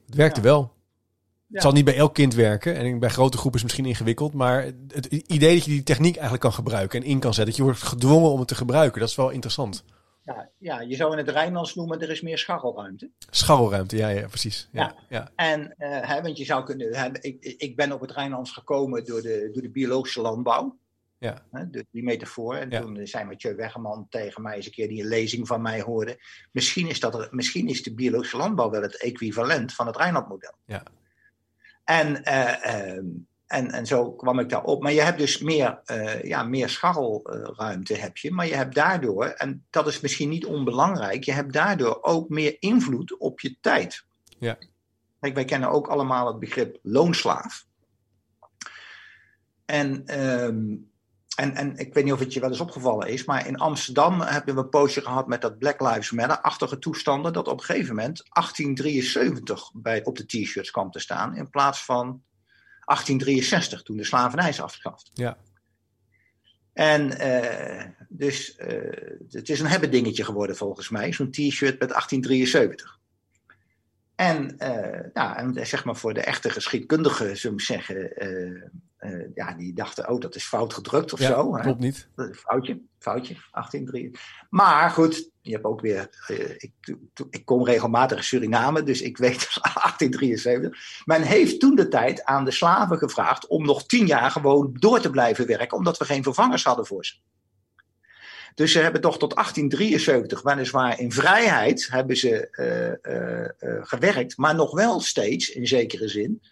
Het werkte Ja. wel. Ja. Het zal niet bij elk kind werken. En bij grote groepen is het misschien ingewikkeld. Maar het idee dat je die techniek eigenlijk kan gebruiken en in kan zetten. Dat je wordt gedwongen om het te gebruiken. Dat is wel interessant. Ja, ja, je zou in het Rijnlands noemen, er is meer scharrelruimte. Scharrelruimte, ja, ja precies. Ja, ja. En, eh, hè, want je zou kunnen, hè, ik, ik ben op het Rijnlands gekomen door de, door de biologische landbouw. Ja. Hè, de, die metafoor. En Ja. toen zei Mathieu Weggerman tegen mij eens een keer die een lezing van mij hoorde. Misschien is, dat er, misschien is de biologische landbouw wel het equivalent van het Rijnlandmodel. Ja. En, eh, ehm, en, en zo kwam ik daarop. Maar je hebt dus meer, eh, ja, meer scharrelruimte heb je. Maar je hebt daardoor, en dat is misschien niet onbelangrijk, je hebt daardoor ook meer invloed op je tijd. Ja. Kijk, wij kennen ook allemaal het begrip loonslaaf. En, ehm, en, en ik weet niet of het je wel eens opgevallen is, maar in Amsterdam hebben we een poosje gehad met dat Black Lives Matter-achtige toestanden, dat op een gegeven moment 1873 bij, op de t-shirts kwam te staan, in plaats van 1863, toen de slavernij is afgeschaft. Ja. En eh, dus eh, het is een hebben dingetje geworden volgens mij, zo'n t-shirt met 1873. En, eh, ja, en zeg maar voor de echte geschiedkundigen, zullen we zeggen, eh, ja, die dachten, oh, dat is fout gedrukt of Ja, zo. hè. klopt niet. Foutje, foutje, 1803. Maar goed, je hebt ook weer. eh, ik, to- ik kom regelmatig in Suriname, dus ik weet 1873. Men heeft toen de tijd aan de slaven gevraagd om nog tien jaar gewoon door te blijven werken, omdat we geen vervangers hadden voor ze. Dus ze hebben toch tot 1873, weliswaar in vrijheid, hebben ze eh, gewerkt, maar nog wel steeds, in zekere zin,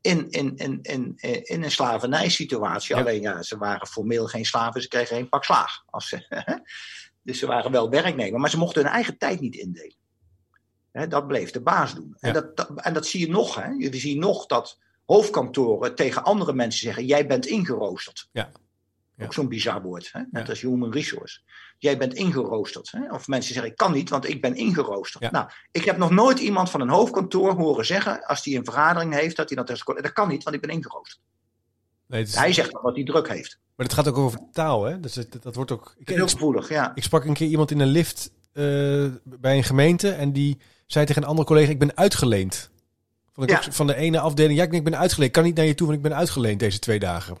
in, in, in, in, in een slavernijsituatie. Ja. Alleen ja, ze waren formeel geen slaven, ze kregen geen pak slaag. Als ze, dus ze waren wel werknemer, maar ze mochten hun eigen tijd niet indelen. Hè, dat bleef de baas doen. En, dat- en dat zie je nog. Hè. Je ziet nog dat hoofdkantoren tegen andere mensen zeggen: Jij bent ingeroosterd. Ja. Ja. Ook zo'n bizar woord, hè? net Ja. als human resource. Jij bent ingeroosterd. Hè? Of mensen zeggen: Ik kan niet, want ik ben ingeroosterd. Ja. Nou, ik heb nog nooit iemand van een hoofdkantoor horen zeggen, als hij een vergadering heeft, dat hij dat Dat kan niet, want ik ben ingeroosterd. Nee, is- Hij zegt dat hij druk heeft. Maar het gaat ook over taal, hè? Dus dat wordt ook. Ik, Heel gevoelig, ja. ik sprak een keer iemand in een lift eh, bij een gemeente en die zei tegen een andere collega: Ik ben uitgeleend. Vond ik Ja. van de ene afdeling. Ja, ik, ik ben uitgeleend. Ik kan niet naar je toe, want ik ben uitgeleend deze twee dagen.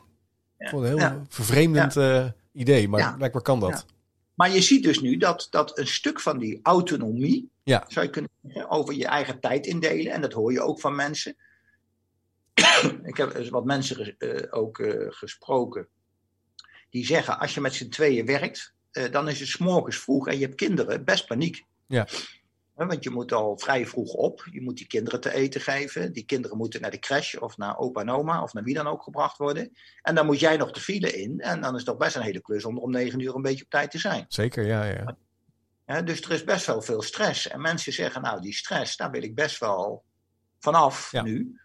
Ik vond een heel vervreemdend eh, idee, maar blijkbaar kan dat. Maar je ziet dus nu dat, dat een stuk van die autonomie, Ja. zou je kunnen zeggen, over je eigen tijd indelen, en dat hoor je ook van mensen. ik heb wat mensen eh, ook eh, gesproken, die zeggen, als je met z'n tweeën werkt, dan is het 's morgens vroeg en je hebt kinderen, best paniek. Ja. Want je moet al vrij vroeg op. Je moet die kinderen te eten geven. Die kinderen moeten naar de crash of naar opa en oma of naar wie dan ook gebracht worden. En dan moet jij nog de file in. En dan is het toch best een hele klus om om negen uur een beetje op tijd te zijn. Zeker, ja, ja. Ja, dus er is best wel veel stress. En mensen zeggen, nou, die stress, daar wil ik best wel vanaf Ja. nu.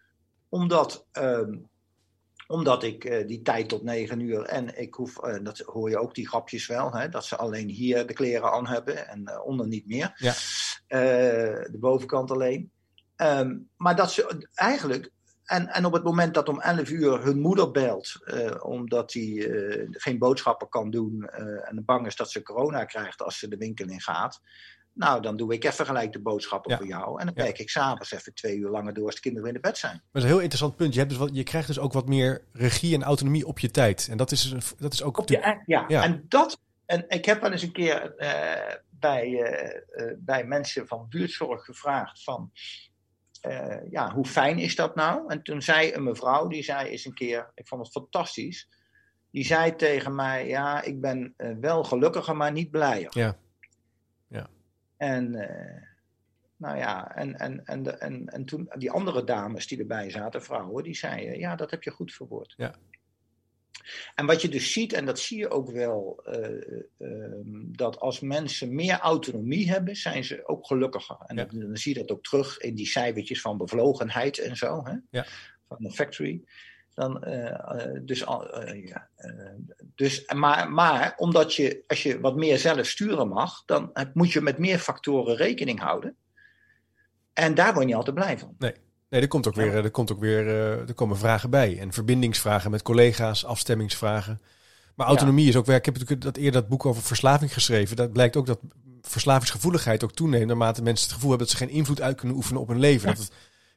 Omdat, ehm, omdat ik eh, die tijd tot negen uur en ik hoef, eh, dat hoor je ook die grapjes wel, hè, dat ze alleen hier de kleren aan hebben en eh, onder niet meer. Ja. De bovenkant alleen. Ehm, maar dat ze eigenlijk. En, en op het moment dat om 11 uur hun moeder belt, omdat hij geen boodschappen kan doen en bang is dat ze corona krijgt als ze de winkel in gaat. Nou, dan doe ik even gelijk de boodschappen Ja. voor jou. En dan werk ik s'avonds even twee uur langer door als de kinderen in de bed zijn. Maar dat is een heel interessant punt. Je, hebt dus wat, je krijgt dus ook wat meer regie en autonomie op je tijd. En dat is, dus dat is ook... Op je, ja, Ja. en dat. En ik heb wel eens een keer eh, bij, eh, eh, bij mensen van buurtzorg gevraagd van. ja, hoe fijn is dat nou? En toen zei een mevrouw, die zei eens een keer, ik vond het fantastisch. Die zei tegen mij, ja, ik ben wel gelukkiger, maar niet blijer. Ja. En, eh, nou ja, en, en, en, de, en, en toen die andere dames die erbij zaten, vrouwen, die zeiden, ja, dat heb je goed verwoord. Ja. En wat je dus ziet, en dat zie je ook wel, eh, ehm, dat als mensen meer autonomie hebben, zijn ze ook gelukkiger. En Ja. dan, dan zie je dat ook terug in die cijfertjes van bevlogenheid en zo, hè? Ja. van de factory. Dan, eh, eh, dus, eh, ja, dus, maar, maar omdat je, als je wat meer zelf sturen mag, dan moet je met meer factoren rekening houden. En daar word je niet altijd blij van. Nee, er komt ook weer, er komt ook weer, er komen vragen bij. En verbindingsvragen met collega's, afstemmingsvragen. Maar autonomie is ook werk. Ik heb natuurlijk dat eerder dat boek over verslaving geschreven. Dat blijkt ook dat verslavingsgevoeligheid ook toeneemt naarmate mensen het gevoel hebben dat ze geen invloed uit kunnen oefenen op hun leven. Dat het,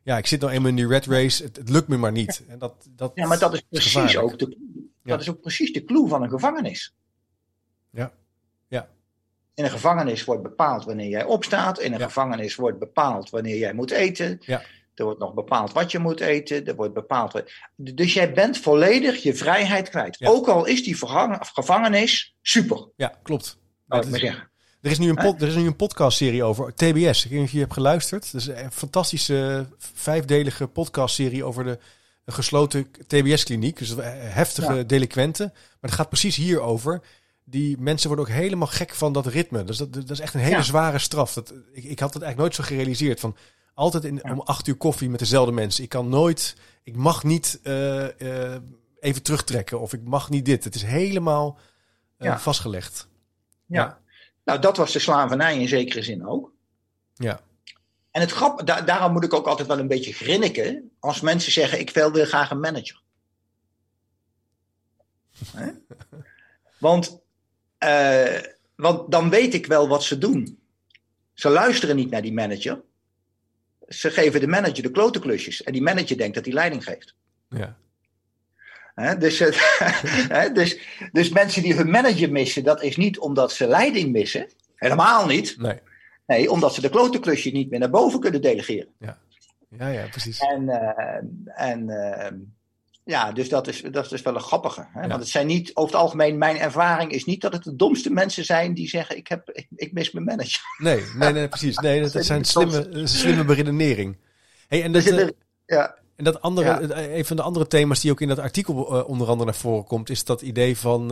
ja, ik zit nou eenmaal in die red race. Het, het lukt me maar niet. En dat, dat Ja, maar dat is precies gevaarlijk. ook de, dat is ook precies de clue van een gevangenis. Ja. Ja. In een gevangenis wordt bepaald wanneer jij opstaat. In een Ja. gevangenis wordt bepaald wanneer jij moet eten. Ja. Er wordt nog bepaald wat je moet eten. Er wordt bepaald. wat- Dus jij bent volledig je vrijheid kwijt. Ja. Ook al is die gevangenis super, Ja, klopt. Dat is- zeggen. Er is nu een, pod, er is nu een podcastserie over TBS. Ik weet niet of je hebt geluisterd. Dat is een fantastische vijfdelige podcastserie over de gesloten TBS-kliniek. Dus heftige Ja. delinquenten. Maar het gaat precies hierover. Die mensen worden ook helemaal gek van dat ritme. Dus dat, dat is echt een hele Ja. zware straf. Dat, ik, ik had het eigenlijk nooit zo gerealiseerd. Van altijd in, Ja. om acht uur koffie met dezelfde mensen. Ik kan nooit, ik mag niet eh, eh, even terugtrekken. Of ik mag niet dit. Het is helemaal eh, vastgelegd. Ja. Nou, dat was de slavernij in zekere zin ook. Ja. En het grap, da- daarom moet ik ook altijd wel een beetje grinniken als mensen zeggen: Ik wil, graag een manager. Want, eh, want dan weet ik wel wat ze doen. Ze luisteren niet naar die manager. Ze geven de manager de klote klusjes. En die manager denkt dat hij leiding geeft. Ja. Dus, het- hè, dus, dus mensen die hun manager missen, dat is niet omdat ze leiding missen. Helemaal niet. Nee. Nee, omdat ze de klote klusje niet meer naar boven kunnen delegeren. Ja, ja, precies. En, eh, en eh, ja, dus dat is, dat is dus wel een grappige. Hè? Ja. Want het zijn niet, over het algemeen, mijn ervaring is niet dat het de domste mensen zijn die zeggen: Ik, heb, ik, ik mis mijn manager. Nee, nee, nee, precies. Nee, dat, dat zijn slimme, slimme beredenering. Hey, en, dat, eh, ja, en dat andere, Ja. eh, een van de andere thema's die ook in dat artikel eh, onder andere naar voren komt, is dat idee van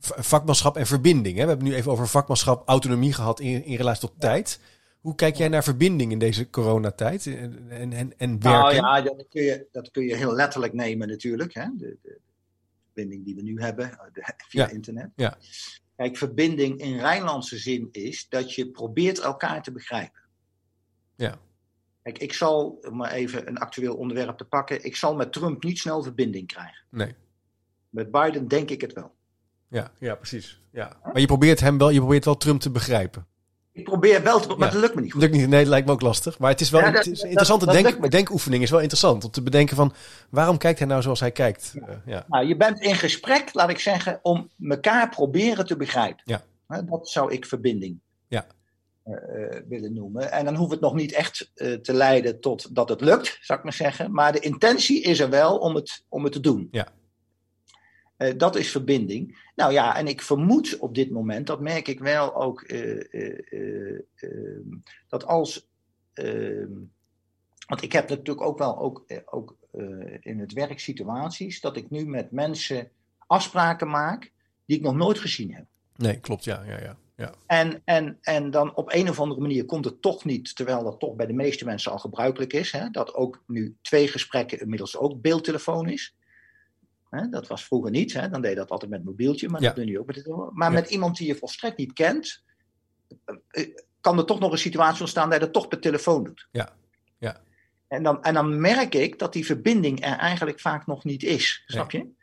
v- vakmanschap en verbinding. Hè? We hebben nu even over vakmanschap, autonomie gehad in, in relatie tot tijd. Hoe kijk jij naar verbinding in deze coronatijd en, en, en, en werken? nou ja, dat kun, je, dat kun je heel letterlijk nemen, natuurlijk. Hè? De, de verbinding die we nu hebben eh, de- via Ja. internet. Ja. Kijk, verbinding in Rijnlandse zin is dat je probeert elkaar te begrijpen. Ja. Kijk, ik zal, om maar even een actueel onderwerp te pakken, ik zal met Trump niet snel verbinding krijgen. Nee. Met Biden denk ik het wel. Ja, ja, precies. Ja. Maar je probeert hem wel, je probeert wel Trump te begrijpen. Ik probeer wel te, maar Ja. dat lukt me niet goed. Lukt niet, nee, dat lijkt me ook lastig. Maar het is wel Ja, dat- het is een dat- interessante dat denk, denkoefening. Is wel interessant om te bedenken van waarom kijkt hij nou zoals hij kijkt. Eh, ja. Nou, je bent in gesprek, laat ik zeggen, om elkaar proberen te begrijpen. Ja. Hè, Dat zou ik verbinding Ja. Eh, willen noemen. En dan hoeft het nog niet echt eh, te leiden tot dat het lukt, zou ik maar zeggen. Maar de intentie is er wel om het, om het te doen. Ja. Eh, dat is verbinding. Nou ja, en ik vermoed op dit moment, dat merk ik wel ook. eh, eh, eh, eh, dat als. ehm, want ik heb natuurlijk ook wel ook, ook in het werk situaties dat ik nu met mensen afspraken maak die ik nog nooit gezien heb. Nee, klopt. Ja, ja, ja. Ja. En, en, en dan op een of andere manier komt het toch niet, terwijl dat toch bij de meeste mensen al gebruikelijk is, hè, dat ook nu twee gesprekken inmiddels ook beeldtelefoon is. Hè, dat was vroeger niet, hè, dan deed je dat altijd met mobieltje, maar Ja. dat doe je nu ook met het telefoon. Maar Ja. met iemand die je volstrekt niet kent, eh, eh, kan er toch nog een situatie ontstaan dat je dat toch per telefoon doet. Ja. Ja. En dan, en dan merk ik dat die verbinding er eigenlijk vaak nog niet is, snap je?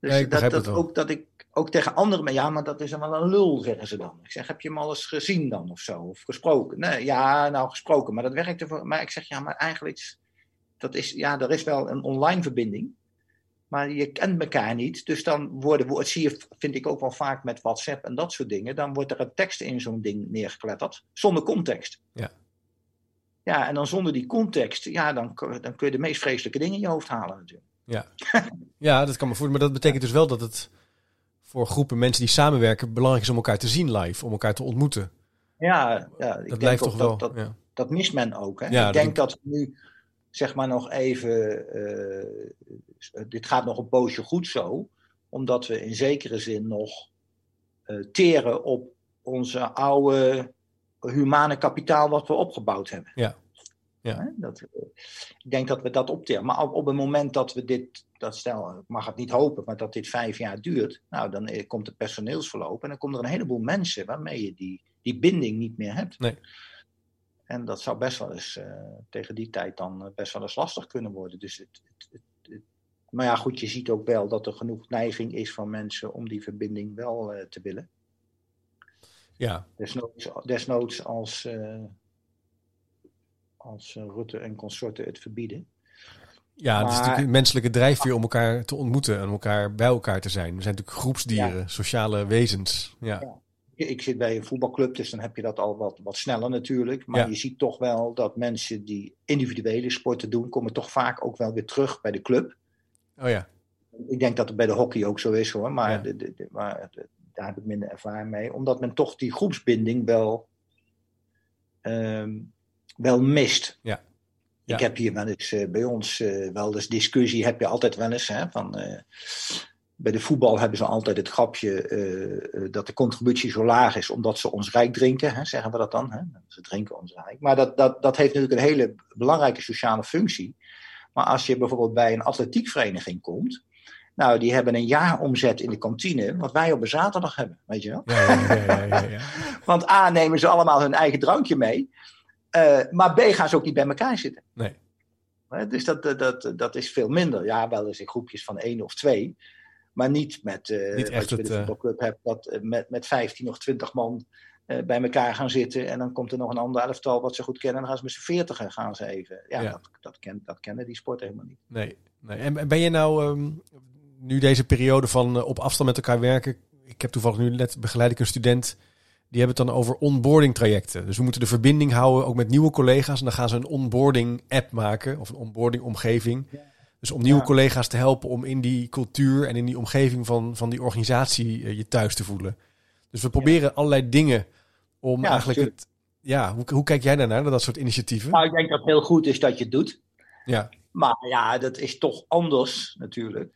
Dus Ja, ik dat, dat, ook, dat ik ook tegen anderen, maar ja, maar dat is dan wel een lul, zeggen ze dan. Ik zeg, heb je hem al eens gezien dan of zo? Of gesproken? Nee, ja, nou gesproken, maar dat werkt ervoor. Maar ik zeg, ja, maar eigenlijk, dat is, ja, er is wel een online verbinding. Maar je kent elkaar niet. Dus dan worden, wo- dat zie je, vind ik ook wel vaak met WhatsApp en dat soort dingen. Dan wordt er een tekst in zo'n ding neergekletterd, zonder context. Ja. Ja, en dan zonder die context, ja, dan, kun- dan kun je de meest vreselijke dingen in je hoofd halen natuurlijk. Ja, dat kan me voorstellen. Maar dat betekent dus wel dat het voor groepen mensen die samenwerken belangrijk is om elkaar te zien live, om elkaar te ontmoeten. Ja, ja ik Dat denk blijft toch wel. Dat, dat, ja. dat mist men ook. Hè? Ja, ik dat denk dat we nu, zeg maar, nog even. eh, dit gaat nog een poosje goed zo, omdat we in zekere zin nog eh, teren op onze oude humane kapitaal wat we opgebouwd hebben. Ja. Ja. Dat, eh, ik denk dat we dat opteren. Maar op, op het moment dat we dit, dat stel, ik mag het niet hopen, maar dat dit vijf jaar duurt, nou dan eh, komt de personeelsverloop en dan komen er een heleboel mensen waarmee je die, die binding niet meer hebt. Nee. En dat zou best wel eens eh, tegen die tijd dan best wel eens lastig kunnen worden. Dus het, het, het, het- maar ja, goed, je ziet ook wel dat er genoeg neiging is van mensen om die verbinding wel te willen. ja, Desnoods, desnoods als, als eh, Rutte en consorten het verbieden. ja het is natuurlijk een menselijke drijfveer om elkaar te ontmoeten en om elkaar bij elkaar te zijn. We zijn natuurlijk groepsdieren, sociale wezens. Ja. Ja. Ik zit bij een voetbalclub, dus dan heb je dat al wat, wat sneller natuurlijk. Maar Ja. je ziet toch wel dat mensen die individuele sporten doen, komen toch vaak ook wel weer terug bij de club. Oh ja, Ik denk dat het bij de hockey ook zo is hoor, maar, de, de, de- maar daar heb ik minder ervaring mee. Omdat men toch die groepsbinding wel, ehm, wel mist. Ja. Ja. Ik heb hier wel eens eh, bij ons eh, wel eens discussie, heb je altijd wel eens. Hè, van, eh, bij de voetbal hebben ze altijd het grapje dat de contributie zo laag is omdat ze ons rijk drinken. Hè, zeggen we dat dan? Hè? Ze drinken ons rijk. Maar dat, dat, dat heeft natuurlijk een hele belangrijke sociale functie. Maar als je bijvoorbeeld bij een atletiekvereniging komt. Nou, die hebben een jaaromzet in de kantine, wat wij op een zaterdag hebben, weet je wel? ja, ja, ja, ja, ja, ja. Want A, nemen ze allemaal hun eigen drankje mee. Eh, maar B, gaan ze ook niet bij elkaar zitten. Nee. Dus dat, dat, dat, is veel minder. Ja, wel eens in groepjes van één of twee. Maar niet met eh Niet echt je bij de het, eh, voetbalclub hebt, dat met, met 15 of 20 man bij elkaar gaan zitten. En dan komt er nog een ander elftal wat ze goed kennen. En dan gaan ze met z'n veertigen gaan ze even. Ja, Ja. Dat, dat, ken, dat kennen die sport helemaal niet. Nee, nee. En en ben je nou, ehm, nu deze periode van op afstand met elkaar werken... Ik heb toevallig nu net begeleid ik een student... Die hebben het dan over onboarding trajecten. Dus we moeten de verbinding houden ook met nieuwe collega's. En dan gaan ze een onboarding app maken. Of een onboarding omgeving. Ja. Dus om nieuwe Ja. collega's te helpen om in die cultuur en in die omgeving van, van die organisatie eh, je thuis te voelen. Dus we proberen allerlei dingen om eigenlijk tuurlijk. het... Ja, hoe, hoe kijk jij daarnaar, naar dat soort initiatieven? Nou, ik denk dat het heel goed is dat je het doet. Ja, Maar ja, dat is toch anders natuurlijk.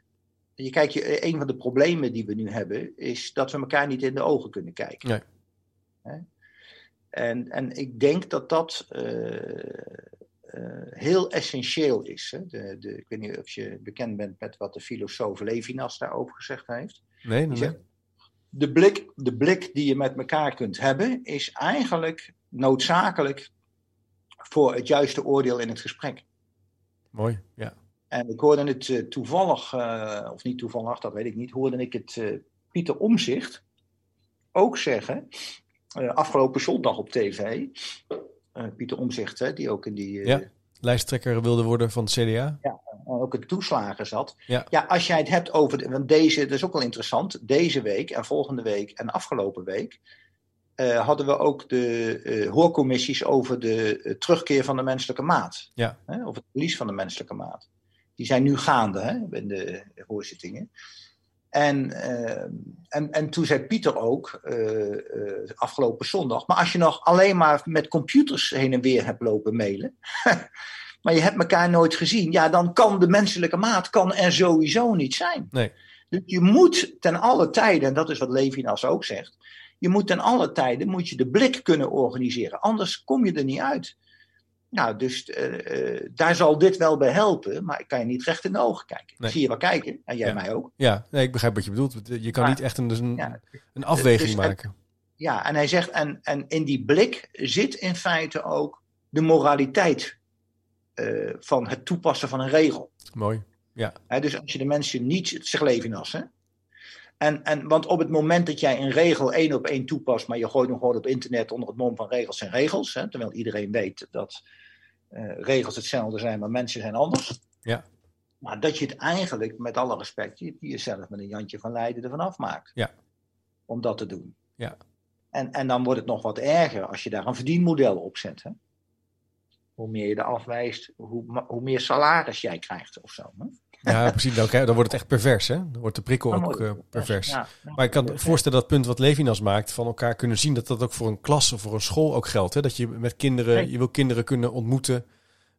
Je kijkt, je, een van de problemen die we nu hebben, is dat we elkaar niet in de ogen kunnen kijken. Nee. Hè? En, en ik denk dat dat eh, eh, heel essentieel is. Hè? De, de, ik weet niet of je bekend bent met wat de filosoof Levinas daarover gezegd heeft. nee, nee, zegt, de, blik, de blik die je met elkaar kunt hebben, is eigenlijk noodzakelijk voor het juiste oordeel in het gesprek. Mooi, ja. En ik hoorde het eh, toevallig, of niet toevallig, dat weet ik niet, hoorde ik het Pieter Omzicht ook zeggen, afgelopen zondag op tv. Eh, Pieter Omzicht, hè, die ook in die, eh, Ja. Lijsttrekker wilde worden van het CDA. ook in toeslagen zat. Ja. als jij het hebt over, de- want deze, dat is ook wel interessant, deze week en volgende week en afgelopen week eh, hadden we ook de eh, hoorcommissies over de eh, terugkeer van de menselijke maat. Ja. Hè, of het verlies van de menselijke maat. Die zijn nu gaande hè, in de hoorzittingen. En, uh, en, en toen zei Pieter ook, uh, uh, afgelopen zondag, maar als je nog alleen maar met computers heen en weer hebt lopen mailen, maar je hebt elkaar nooit gezien, ja, dan kan de menselijke maat kan er sowieso niet zijn. Nee. Dus je moet ten alle tijden, en dat is wat Levinas ook zegt, je moet ten alle tijden moet je de blik kunnen organiseren, anders kom je er niet uit. Nou, dus uh, daar zal dit wel bij helpen, maar ik kan je niet recht in de ogen kijken. Nee. Zie je wel kijken, en jij Ja. mij ook. Ja, nee, ik begrijp wat je bedoelt. Je kan Maar- niet echt een, dus een, Ja. een afweging Dus- maken. Ja, en hij zegt, en, en in die blik zit in feite ook de moraliteit eh, van het toepassen van een regel. Mooi. Hè, dus als je de mensen niet, het zegt Levinas, hè? En, en, want op het moment dat jij een regel één op één toepast, maar je gooit hem gewoon op internet onder het mom van regels zijn regels, hè, terwijl iedereen weet dat eh, regels hetzelfde zijn, maar mensen zijn anders. Ja. Maar dat je het eigenlijk, met alle respect, je, je jezelf met een Jantje van Leiden ervan afmaakt. Ja. Om dat te doen. Ja. En, en dan wordt het nog wat erger als je daar een verdienmodel op zet. Hè? Hoe meer je er afwijst, hoe, hoe meer salaris jij krijgt of zo. Hè? Ja, precies. Dan, dan wordt het echt pervers, hè? Dan wordt de prikkel Dan ook eh, pervers. Ja. Maar ik kan me voorstellen dat punt wat Levinas maakt, van elkaar kunnen zien, dat dat ook voor een klas of voor een school ook geldt. Hè? Dat je met kinderen, Nee. je wil kinderen kunnen ontmoeten,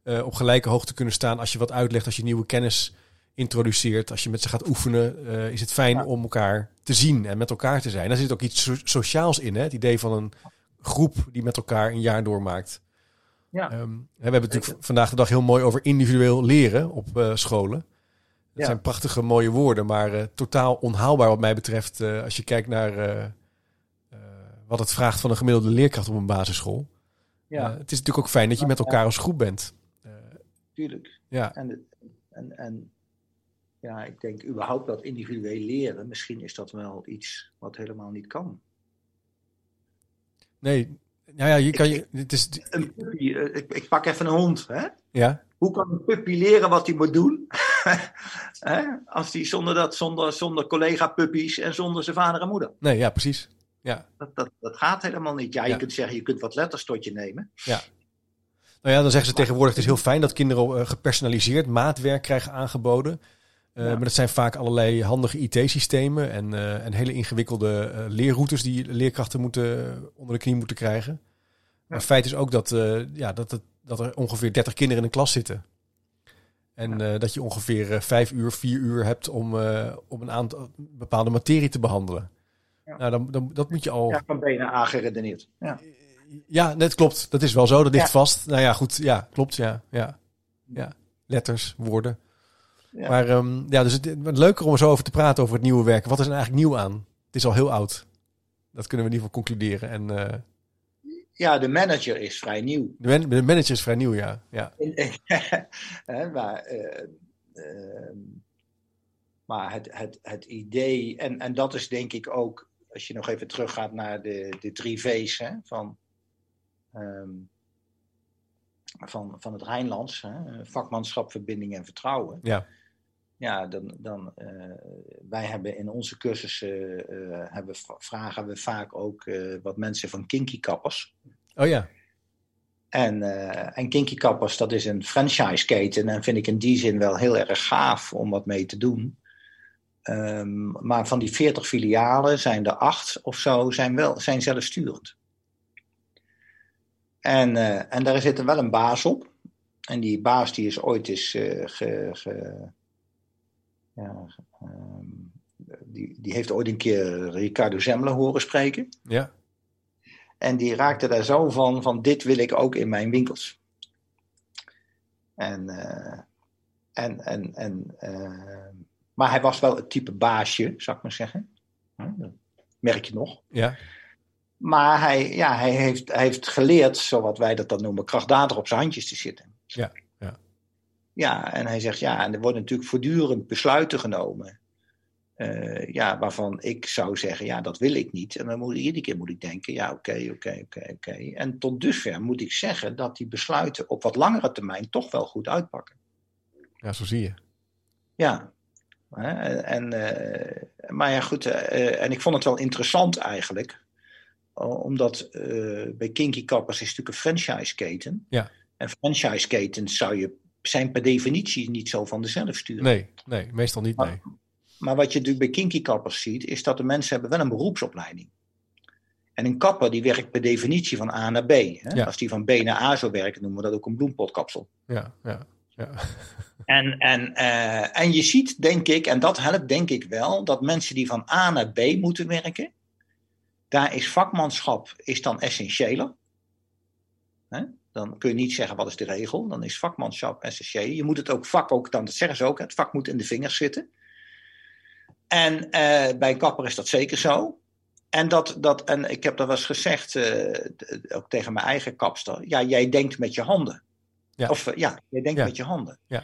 eh, op gelijke hoogte kunnen staan. Als je wat uitlegt, als je nieuwe kennis introduceert, als je met ze gaat oefenen, eh, is het fijn Ja. om elkaar te zien en met elkaar te zijn. Daar zit ook iets so- sociaals in, hè? Het idee van een groep die met elkaar een jaar doormaakt. Ja. Ehm, we hebben het natuurlijk vandaag de dag heel mooi over individueel leren op scholen. Dat Ja. zijn prachtige mooie woorden, maar eh, totaal onhaalbaar wat mij betreft eh, als je kijkt naar eh, wat het vraagt van een gemiddelde leerkracht op een basisschool. ja, het is natuurlijk ook fijn dat je met elkaar als groep bent. Tuurlijk. ja, En, en, en ja, ik denk überhaupt dat individueel leren, misschien is dat wel iets wat helemaal niet kan. nee, nou ja, je kan je, het is, Een puppy, ik, ik pak even een hond. Hè? ja, Hoe kan een puppy leren wat hij moet doen? Hè? Als die zonder, dat, zonder, zonder collega-puppies en zonder zijn vader en moeder. nee, ja, precies. Ja, Dat, dat, dat gaat helemaal niet. Ja, je Ja. kunt zeggen, je kunt wat letters tot je nemen. nou ja, dan zeggen ze tegenwoordig, het is heel fijn dat kinderen eh, gepersonaliseerd maatwerk krijgen aangeboden. Eh, Ja. Maar dat zijn vaak allerlei handige IT-systemen en, eh, en hele ingewikkelde leerroutes die leerkrachten moeten, onder de knie moeten krijgen. Maar het feit is ook dat, ja, dat, het, dat er ongeveer 30 kinderen in een klas zitten. En eh, dat je ongeveer eh, vijf uur, vier uur hebt om, eh, om een aantal bepaalde materie te behandelen. Ja. Nou, dan, dan, dat moet je al. Ja, van benen aangeredeneerd. Ja. Ja, net klopt. Dat is wel zo. Dat ligt Ja. vast. Nou ja, goed. Ja, klopt. Ja, ja, ja. Letters, woorden. Ja. Maar ehm, ja, dus het, het leuker om er zo over te praten over het nieuwe werk. Wat is er eigenlijk nieuw aan? Het is al heel oud. Dat kunnen we in ieder geval concluderen. En ja, de manager is vrij nieuw. de, man- de manager is vrij nieuw, ja. ja. Maar eh, ehm, maar het, het, het idee, en, en dat is denk ik ook, als je nog even teruggaat naar de, de drie V's hè, van, ehm, van, van het Rijnlands, hè, vakmanschap, verbinding en vertrouwen. Ja. Ja, dan, dan eh, wij hebben in onze cursussen eh, hebben, vragen we vaak ook eh, wat mensen van kinky kappers. Oh ja. En, en Kinky Kappers, dat is een franchise-keten. En vind ik in die zin wel heel erg gaaf om wat mee te doen. Ehm, maar van die 40 filialen zijn er acht of zo zijn, wel, zijn zelfsturend. En, en daar zit er wel een baas op. En die baas die is ooit eens ge, ge- ja, ehm, die, die heeft ooit een keer Ricardo Zemmelen horen spreken. Ja. En die raakte daar zo van, van dit wil ik ook in mijn winkels. En, eh, en, en, en eh, maar hij was wel het type baasje, zou ik maar zeggen. Hm, Dat merk je nog. Ja. Maar hij, ja, hij, heeft, hij heeft geleerd, zoals wij dat dan noemen, krachtdadig op zijn handjes te zitten. Ja, ja. En hij zegt, ja, en er worden natuurlijk voortdurend besluiten genomen. eh, ja, waarvan ik zou zeggen, ja, dat wil ik niet. En dan moet iedere keer moet ik denken, ja, oké, oké, oké, oké. En tot dusver moet ik zeggen dat die besluiten op wat langere termijn toch wel goed uitpakken. Ja, zo zie je. Ja. Hè, En, eh, maar ja, goed. eh, en ik vond het wel interessant eigenlijk. Omdat bij Kinky Kappers is natuurlijk een franchise-keten. Ja. En franchise-ketens zou je, zijn per definitie niet zo van de zelfsturing. Nee, nee, meestal niet, nee. Maar wat je natuurlijk bij kinky kappers ziet, is dat de mensen hebben wel een beroepsopleiding. En een kapper die werkt per definitie van A naar B. Hè? Ja. Als die van B naar A zou werken, noemen we dat ook een bloempotkapsel. Ja, ja, ja. En, en, eh, en je ziet, denk ik, en dat helpt denk ik wel, dat mensen die van A naar B moeten werken, daar is vakmanschap is dan essentiëler. Hè? Dan kun je niet zeggen wat is de regel, dan is vakmanschap essentieel. Je moet het ook vak ook, dan dat zeggen ze ook, het vak moet in de vingers zitten. En eh, bij een kapper is dat zeker zo. En, dat, dat, en ik heb dat wel eens gezegd, eh, d- ook tegen mijn eigen kapster, ja, jij denkt met je handen. Ja. Of eh, ja, jij denkt Ja. met je handen. Ja.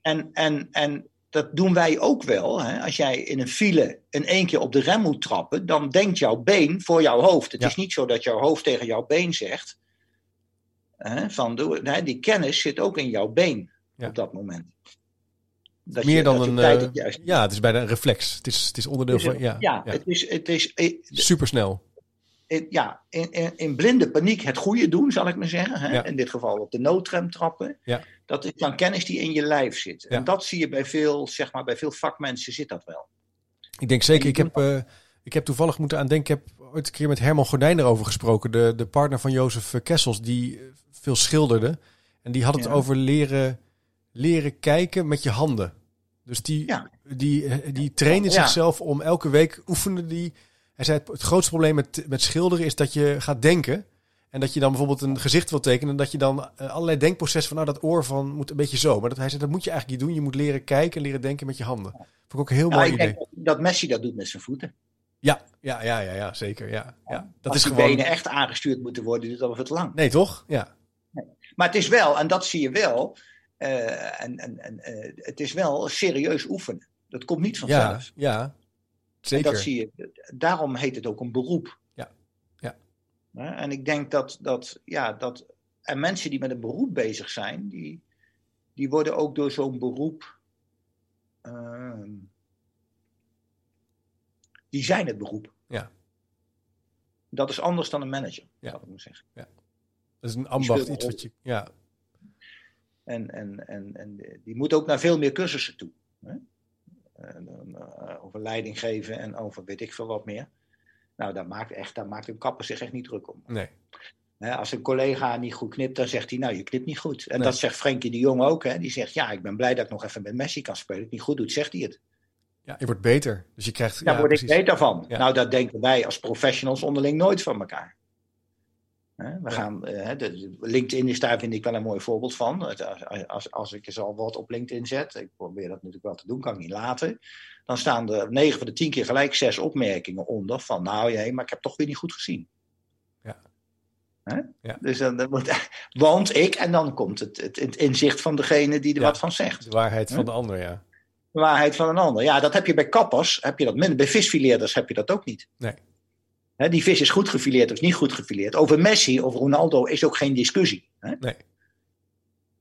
En, en, en dat doen wij ook wel. Hè? Als jij in een file in één keer op de rem moet trappen, dan denkt jouw been voor jouw hoofd. Het Ja. is niet zo dat jouw hoofd tegen jouw been zegt. Hè, van, die kennis zit ook in jouw been Ja. op dat moment. Dat Meer je- dan een. eh, ja, het is bijna een reflex. Het is, het is onderdeel van. Ja, ja, ja. het is, het is eh, supersnel. in, ja, in, in, in blinde paniek het goede doen, zal ik maar zeggen. Hè? Ja. In dit geval op de noodrem trappen. Ja. Dat is dan kennis die in je lijf zit. Ja. En dat zie je bij veel, zeg maar, bij veel vakmensen zit dat wel. Ik denk zeker, ik heb, eh, ik heb toevallig moeten aan denken, ik heb ooit een keer met Herman Gordijn erover gesproken, de, de partner van Jozef Kessels, die veel schilderde. En die had het Ja. over leren, leren kijken met je handen. Dus die, Ja. die, eh, die trainde Ja. zichzelf om elke week oefende die. Hij zei, het, het grootste probleem met, met schilderen is dat je gaat denken. En dat je dan bijvoorbeeld een gezicht wil tekenen. En dat je dan eh, allerlei denkprocessen van, nou dat oor van moet een beetje zo. Maar dat, hij zei, dat moet je eigenlijk niet doen. Je moet leren kijken, leren denken met je handen. Vond ik ook een heel Nou, mooi ik idee. denk dat Messi dat doet met zijn voeten. Ja, ja, ja, ja, ja zeker. Ja, ja. Dat Als is die gewoon. benen echt aangestuurd moeten worden, duurt dat wat lang. Nee, toch? Ja. Maar het is wel, en dat zie je wel, eh, en, en, en, eh, het is wel serieus oefenen. Dat komt niet Ja, vanzelf. ja. En Zeker. dat zie je, daarom heet het ook een beroep. Ja, ja. En ik denk dat, dat, ja, dat en mensen die met een beroep bezig zijn, die, die worden ook door zo'n beroep, ehm, die zijn het beroep. Ja. Dat is anders dan een manager, Ja. zou ik maar zeggen. Dat is een ambacht, iets wat je. Ja, En, en, en, en die moet ook naar veel meer cursussen toe. Hè? En, eh, over leiding geven en over weet ik veel wat meer. Nou, daar maakt, echt, daar maakt een kapper zich echt niet druk om. nee. Hè, als een collega niet goed knipt, dan zegt hij, nou, je knipt niet goed. En Nee. dat zegt Frenkie de Jong ook. Hè? Die zegt, ja, ik ben blij dat ik nog even met Messi kan spelen. Het niet goed doet, zegt hij het. Ja, je wordt beter. Dus je krijgt. Daar ja, word ik precies. beter van. Ja. Nou, dat denken wij als professionals onderling nooit van elkaar. We Ja. gaan, eh, de- LinkedIn is daar, vind ik, wel een mooi voorbeeld van. Als, als, als ik eens al wat op LinkedIn zet, ik probeer dat natuurlijk wel te doen, kan ik niet laten. Dan staan er 9 van de 10 keer gelijk zes opmerkingen onder van, nou ja, maar ik heb toch weer niet goed gezien. Ja. Dus dan, dan moet, want ik, en dan komt het, het, het inzicht van degene die er Ja. wat van zegt De waarheid van de ander, ja. de waarheid van een ander. Ja, dat heb je bij kappers, heb je dat minder. Bij visfileerders heb je dat ook niet. Nee. Die vis is goed gefileerd of niet goed gefileerd. Over Messi of Ronaldo is ook geen discussie. Nee.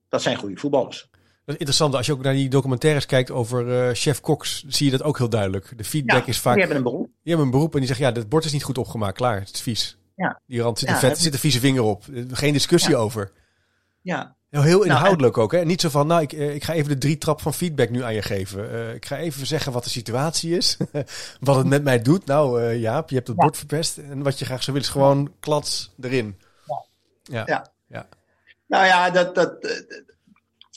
Dat zijn goede voetballers. Dat is interessant. Als je ook naar die documentaires kijkt over eh, chef Cox, zie je dat ook heel duidelijk. De feedback Ja, is vaak. Die hebben een beroep. Die hebben een beroep en die zeggen, ja, dit bord is niet goed opgemaakt. Klaar, het is vies. Ja. Die rand zit, Ja, een vet, zit een vieze vinger op. Eh, Geen discussie over. Ja, Heel, heel Nou, inhoudelijk ook. Hè? Niet zo van, nou, ik, eh, ik ga even de drie trap van feedback nu aan je geven. Eh, ik ga even zeggen wat de situatie is. wat het met mij doet. Nou, eh Jaap, je hebt het Ja. bord verpest. En wat je graag zou willen is gewoon klats erin. Ja. Ja. ja. nou ja, dat, dat,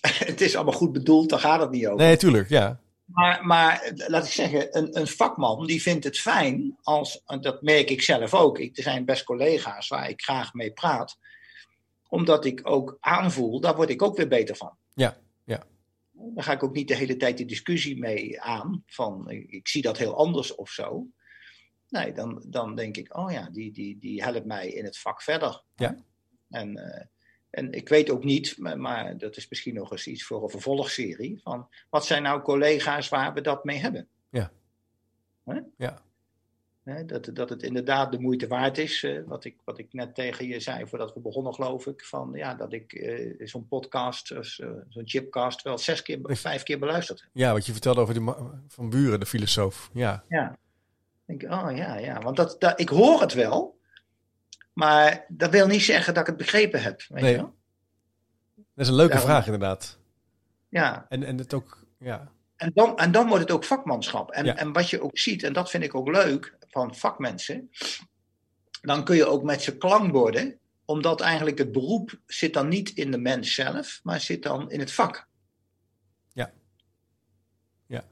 het is allemaal goed bedoeld, daar gaat het niet over. Nee, tuurlijk, ja. Maar, maar laat ik zeggen, een, een vakman die vindt het fijn als, en dat merk ik zelf ook. Ik, er zijn best collega's waar ik graag mee praat. Omdat ik ook aanvoel, daar word ik ook weer beter van. Ja, ja. Dan ga ik ook niet de hele tijd die discussie mee aan. Van ik, ik zie dat heel anders of zo. Nee, dan, dan denk ik, oh ja, die, die, die helpt mij in het vak verder. Ja. En, eh, en ik weet ook niet, maar, maar dat is misschien nog eens iets voor een vervolgserie. Van wat zijn nou collega's waar we dat mee hebben? Ja. Ja. Hè, dat, dat het inderdaad de moeite waard is. eh, wat, ik, wat ik net tegen je zei voordat we begonnen, geloof ik. Van, ja, dat ik eh, zo'n podcast, eh, zo'n chipcast, wel zes keer, of vijf keer beluisterd heb. Ja, wat je vertelde over die van Buren, de filosoof. Ja, Ja. Ik denk, oh ja, ja. Want dat, dat, ik hoor het wel. Maar dat wil niet zeggen dat ik het begrepen heb. Weet Nee. je wel? dat is een leuke Daarom- vraag inderdaad. Ja, En, en het ook, ja. En, dan, en dan wordt het ook vakmanschap. En, Ja. en wat je ook ziet, en dat vind ik ook leuk van vakmensen, dan kun je ook met ze klankborden, omdat eigenlijk het beroep zit dan niet in de mens zelf, maar zit dan in het vak. Ja. Ja.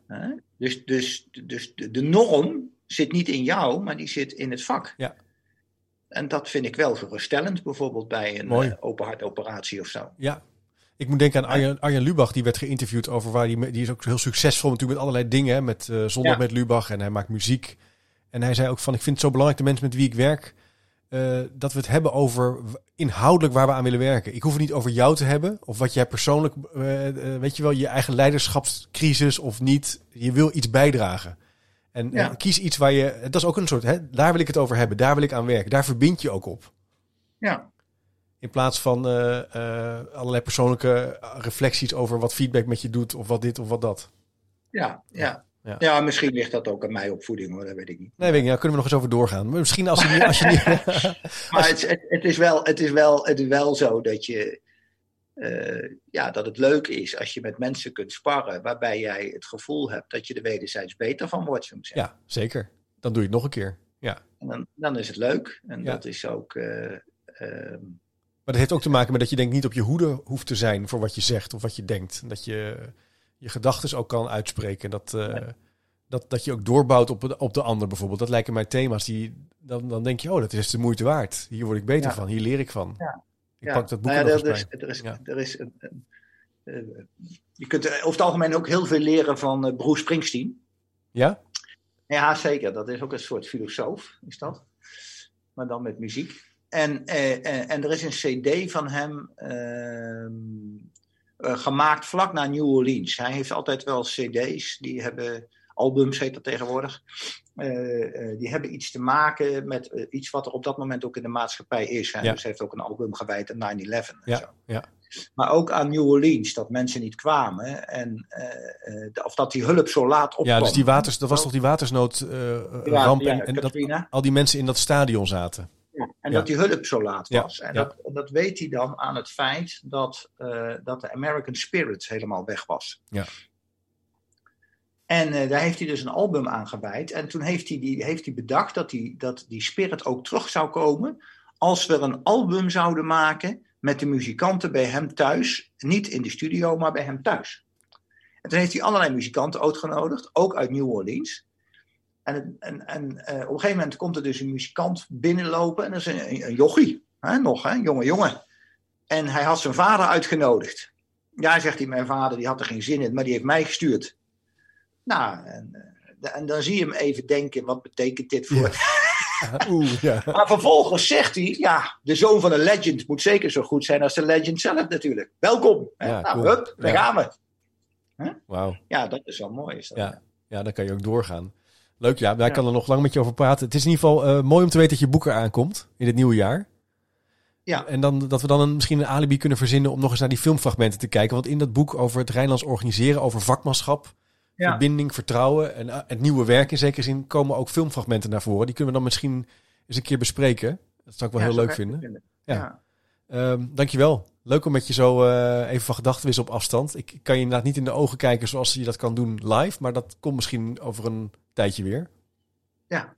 Dus, dus, dus de, de norm zit niet in jou, maar die zit in het vak. Ja. En dat vind ik wel geruststellend, bijvoorbeeld bij een eh, open hartoperatie of zo. Ja. Ik moet denken aan Arjen, Arjen Lubach, die werd geïnterviewd over waar die, die is ook heel succesvol natuurlijk met allerlei dingen. hè, Met eh, Zondag Ja. met Lubach en hij maakt muziek. En hij zei ook van, ik vind het zo belangrijk, de mensen met wie ik werk, eh, dat we het hebben over inhoudelijk waar we aan willen werken. Ik hoef het niet over jou te hebben, of wat jij persoonlijk, eh, weet je wel, je eigen leiderschapscrisis of niet. Je wil iets bijdragen. En Ja. kies iets waar je, dat is ook een soort, hè, daar wil ik het over hebben, daar wil ik aan werken, daar verbind je ook op. Ja, In plaats van eh, eh, allerlei persoonlijke reflecties over wat feedback met je doet, of wat dit of wat dat. ja, ja. Ja. Ja, misschien ligt dat ook aan mijn opvoeding hoor, dat weet ik niet. Nee, weet ik niet, daar kunnen we nog eens over doorgaan. Maar misschien als je niet. Als je niet Maar het, het, het, is wel, het, is wel, het is wel zo dat, je, eh, ja, dat het leuk is als je met mensen kunt sparren waarbij jij het gevoel hebt dat je er wederzijds beter van wordt. Zo ja, zeker. Dan doe je het nog een keer. Ja. En dan, dan is het leuk. En Ja. dat is ook. eh, ehm, Maar dat heeft ook te maken met dat je denk niet op je hoede hoeft te zijn voor wat je zegt of wat je denkt. Dat je je gedachten ook kan uitspreken. Dat, eh, dat, dat je ook doorbouwt op, de- op de ander bijvoorbeeld. Dat lijken mij thema's die. Dan, dan denk je, oh, dat is de moeite waard. Hier word ik beter Ja. van. Hier leer ik van. Ja. Ik pak dat boek Nou er er, is, er, is, er is een, een- eh, je kunt over het algemeen ook heel veel leren van eh, Bruce Springsteen. Ja? Ja, zeker. Dat is ook een soort filosoof, is dat. Maar dan met muziek. En, eh, eh, en er is een cd van hem ehm, eh, gemaakt vlak na New Orleans. Hij heeft altijd wel cd's, die hebben, albums heet dat tegenwoordig. Die hebben iets te maken met iets wat er op dat moment ook in de maatschappij is. Hè? Ja. Dus hij heeft ook een album gewijd aan 9-11 en zo. Ja, ja. Maar ook aan New Orleans, dat mensen niet kwamen. En, of dat die hulp zo laat opkwam. ja, dus die waters, dat was toch die watersnood eh, Ja, en, en dat al die mensen in dat stadion zaten. Ja, en Ja. dat die hulp zo laat Ja, was. En ja. dat, dat weet hij dan aan het feit dat, eh, dat de American Spirit helemaal weg was. Ja. En eh, daar heeft hij dus een album aan gewijd. En toen heeft hij, die, heeft hij bedacht dat die, dat die spirit ook terug zou komen. als we een album zouden maken met de muzikanten bij hem thuis. Niet in de studio, maar bij hem thuis. En toen heeft hij allerlei muzikanten uitgenodigd, ook uit New Orleans. En, en, en eh, op een gegeven moment komt er dus een muzikant binnenlopen. En dat is een, een jochie, hè, nog, hè, jonge jongen. En hij had zijn vader uitgenodigd. Ja, zegt hij, mijn vader die had er geen zin in, maar die heeft mij gestuurd. Nou, en, eh, en dan zie je hem even denken, wat betekent dit voor... Oeh, ja. Maar vervolgens zegt hij, ja, de zoon van een legend moet zeker zo goed zijn als de legend zelf natuurlijk. Welkom. Ja, nou, cool. hup, daar gaan we. Wauw. Ja, dat is wel mooi. Is dat, Ja. Ja, dan kan je ook doorgaan. Leuk, ja. Daar Ja. kan er nog lang met je over praten. Het is in ieder geval eh, mooi om te weten dat je boek eraan komt in het nieuwe jaar. Ja. En dan, dat we dan een, misschien een alibi kunnen verzinnen om nog eens naar die filmfragmenten te kijken. Want in dat boek over het Rijnlands organiseren, over vakmanschap, Ja. verbinding, vertrouwen en eh, het nieuwe werk in zekere zin, komen ook filmfragmenten naar voren. Die kunnen we dan misschien eens een keer bespreken. Dat zou ik wel Ja, heel leuk echt vinden. Ja. Ehm, dankjewel. Leuk om met je zo eh, even van gedachten wisselen op afstand. Ik kan je inderdaad niet in de ogen kijken zoals je dat kan doen live. Maar dat komt misschien over een tijdje weer. Ja.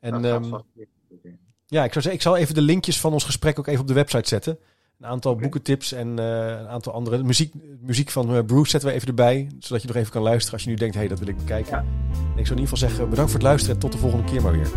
En ehm, ja, ik zou zeggen, ik zal even de linkjes van ons gesprek ook even op de website zetten. Een aantal boekentips en eh, een aantal andere. Muziek, muziek van eh, Bruce zetten we even erbij. Zodat je nog even kan luisteren als je nu denkt, hé, hey, dat wil ik bekijken. Ja. En ik zou in ieder geval zeggen, bedankt voor het luisteren en tot de volgende keer maar weer.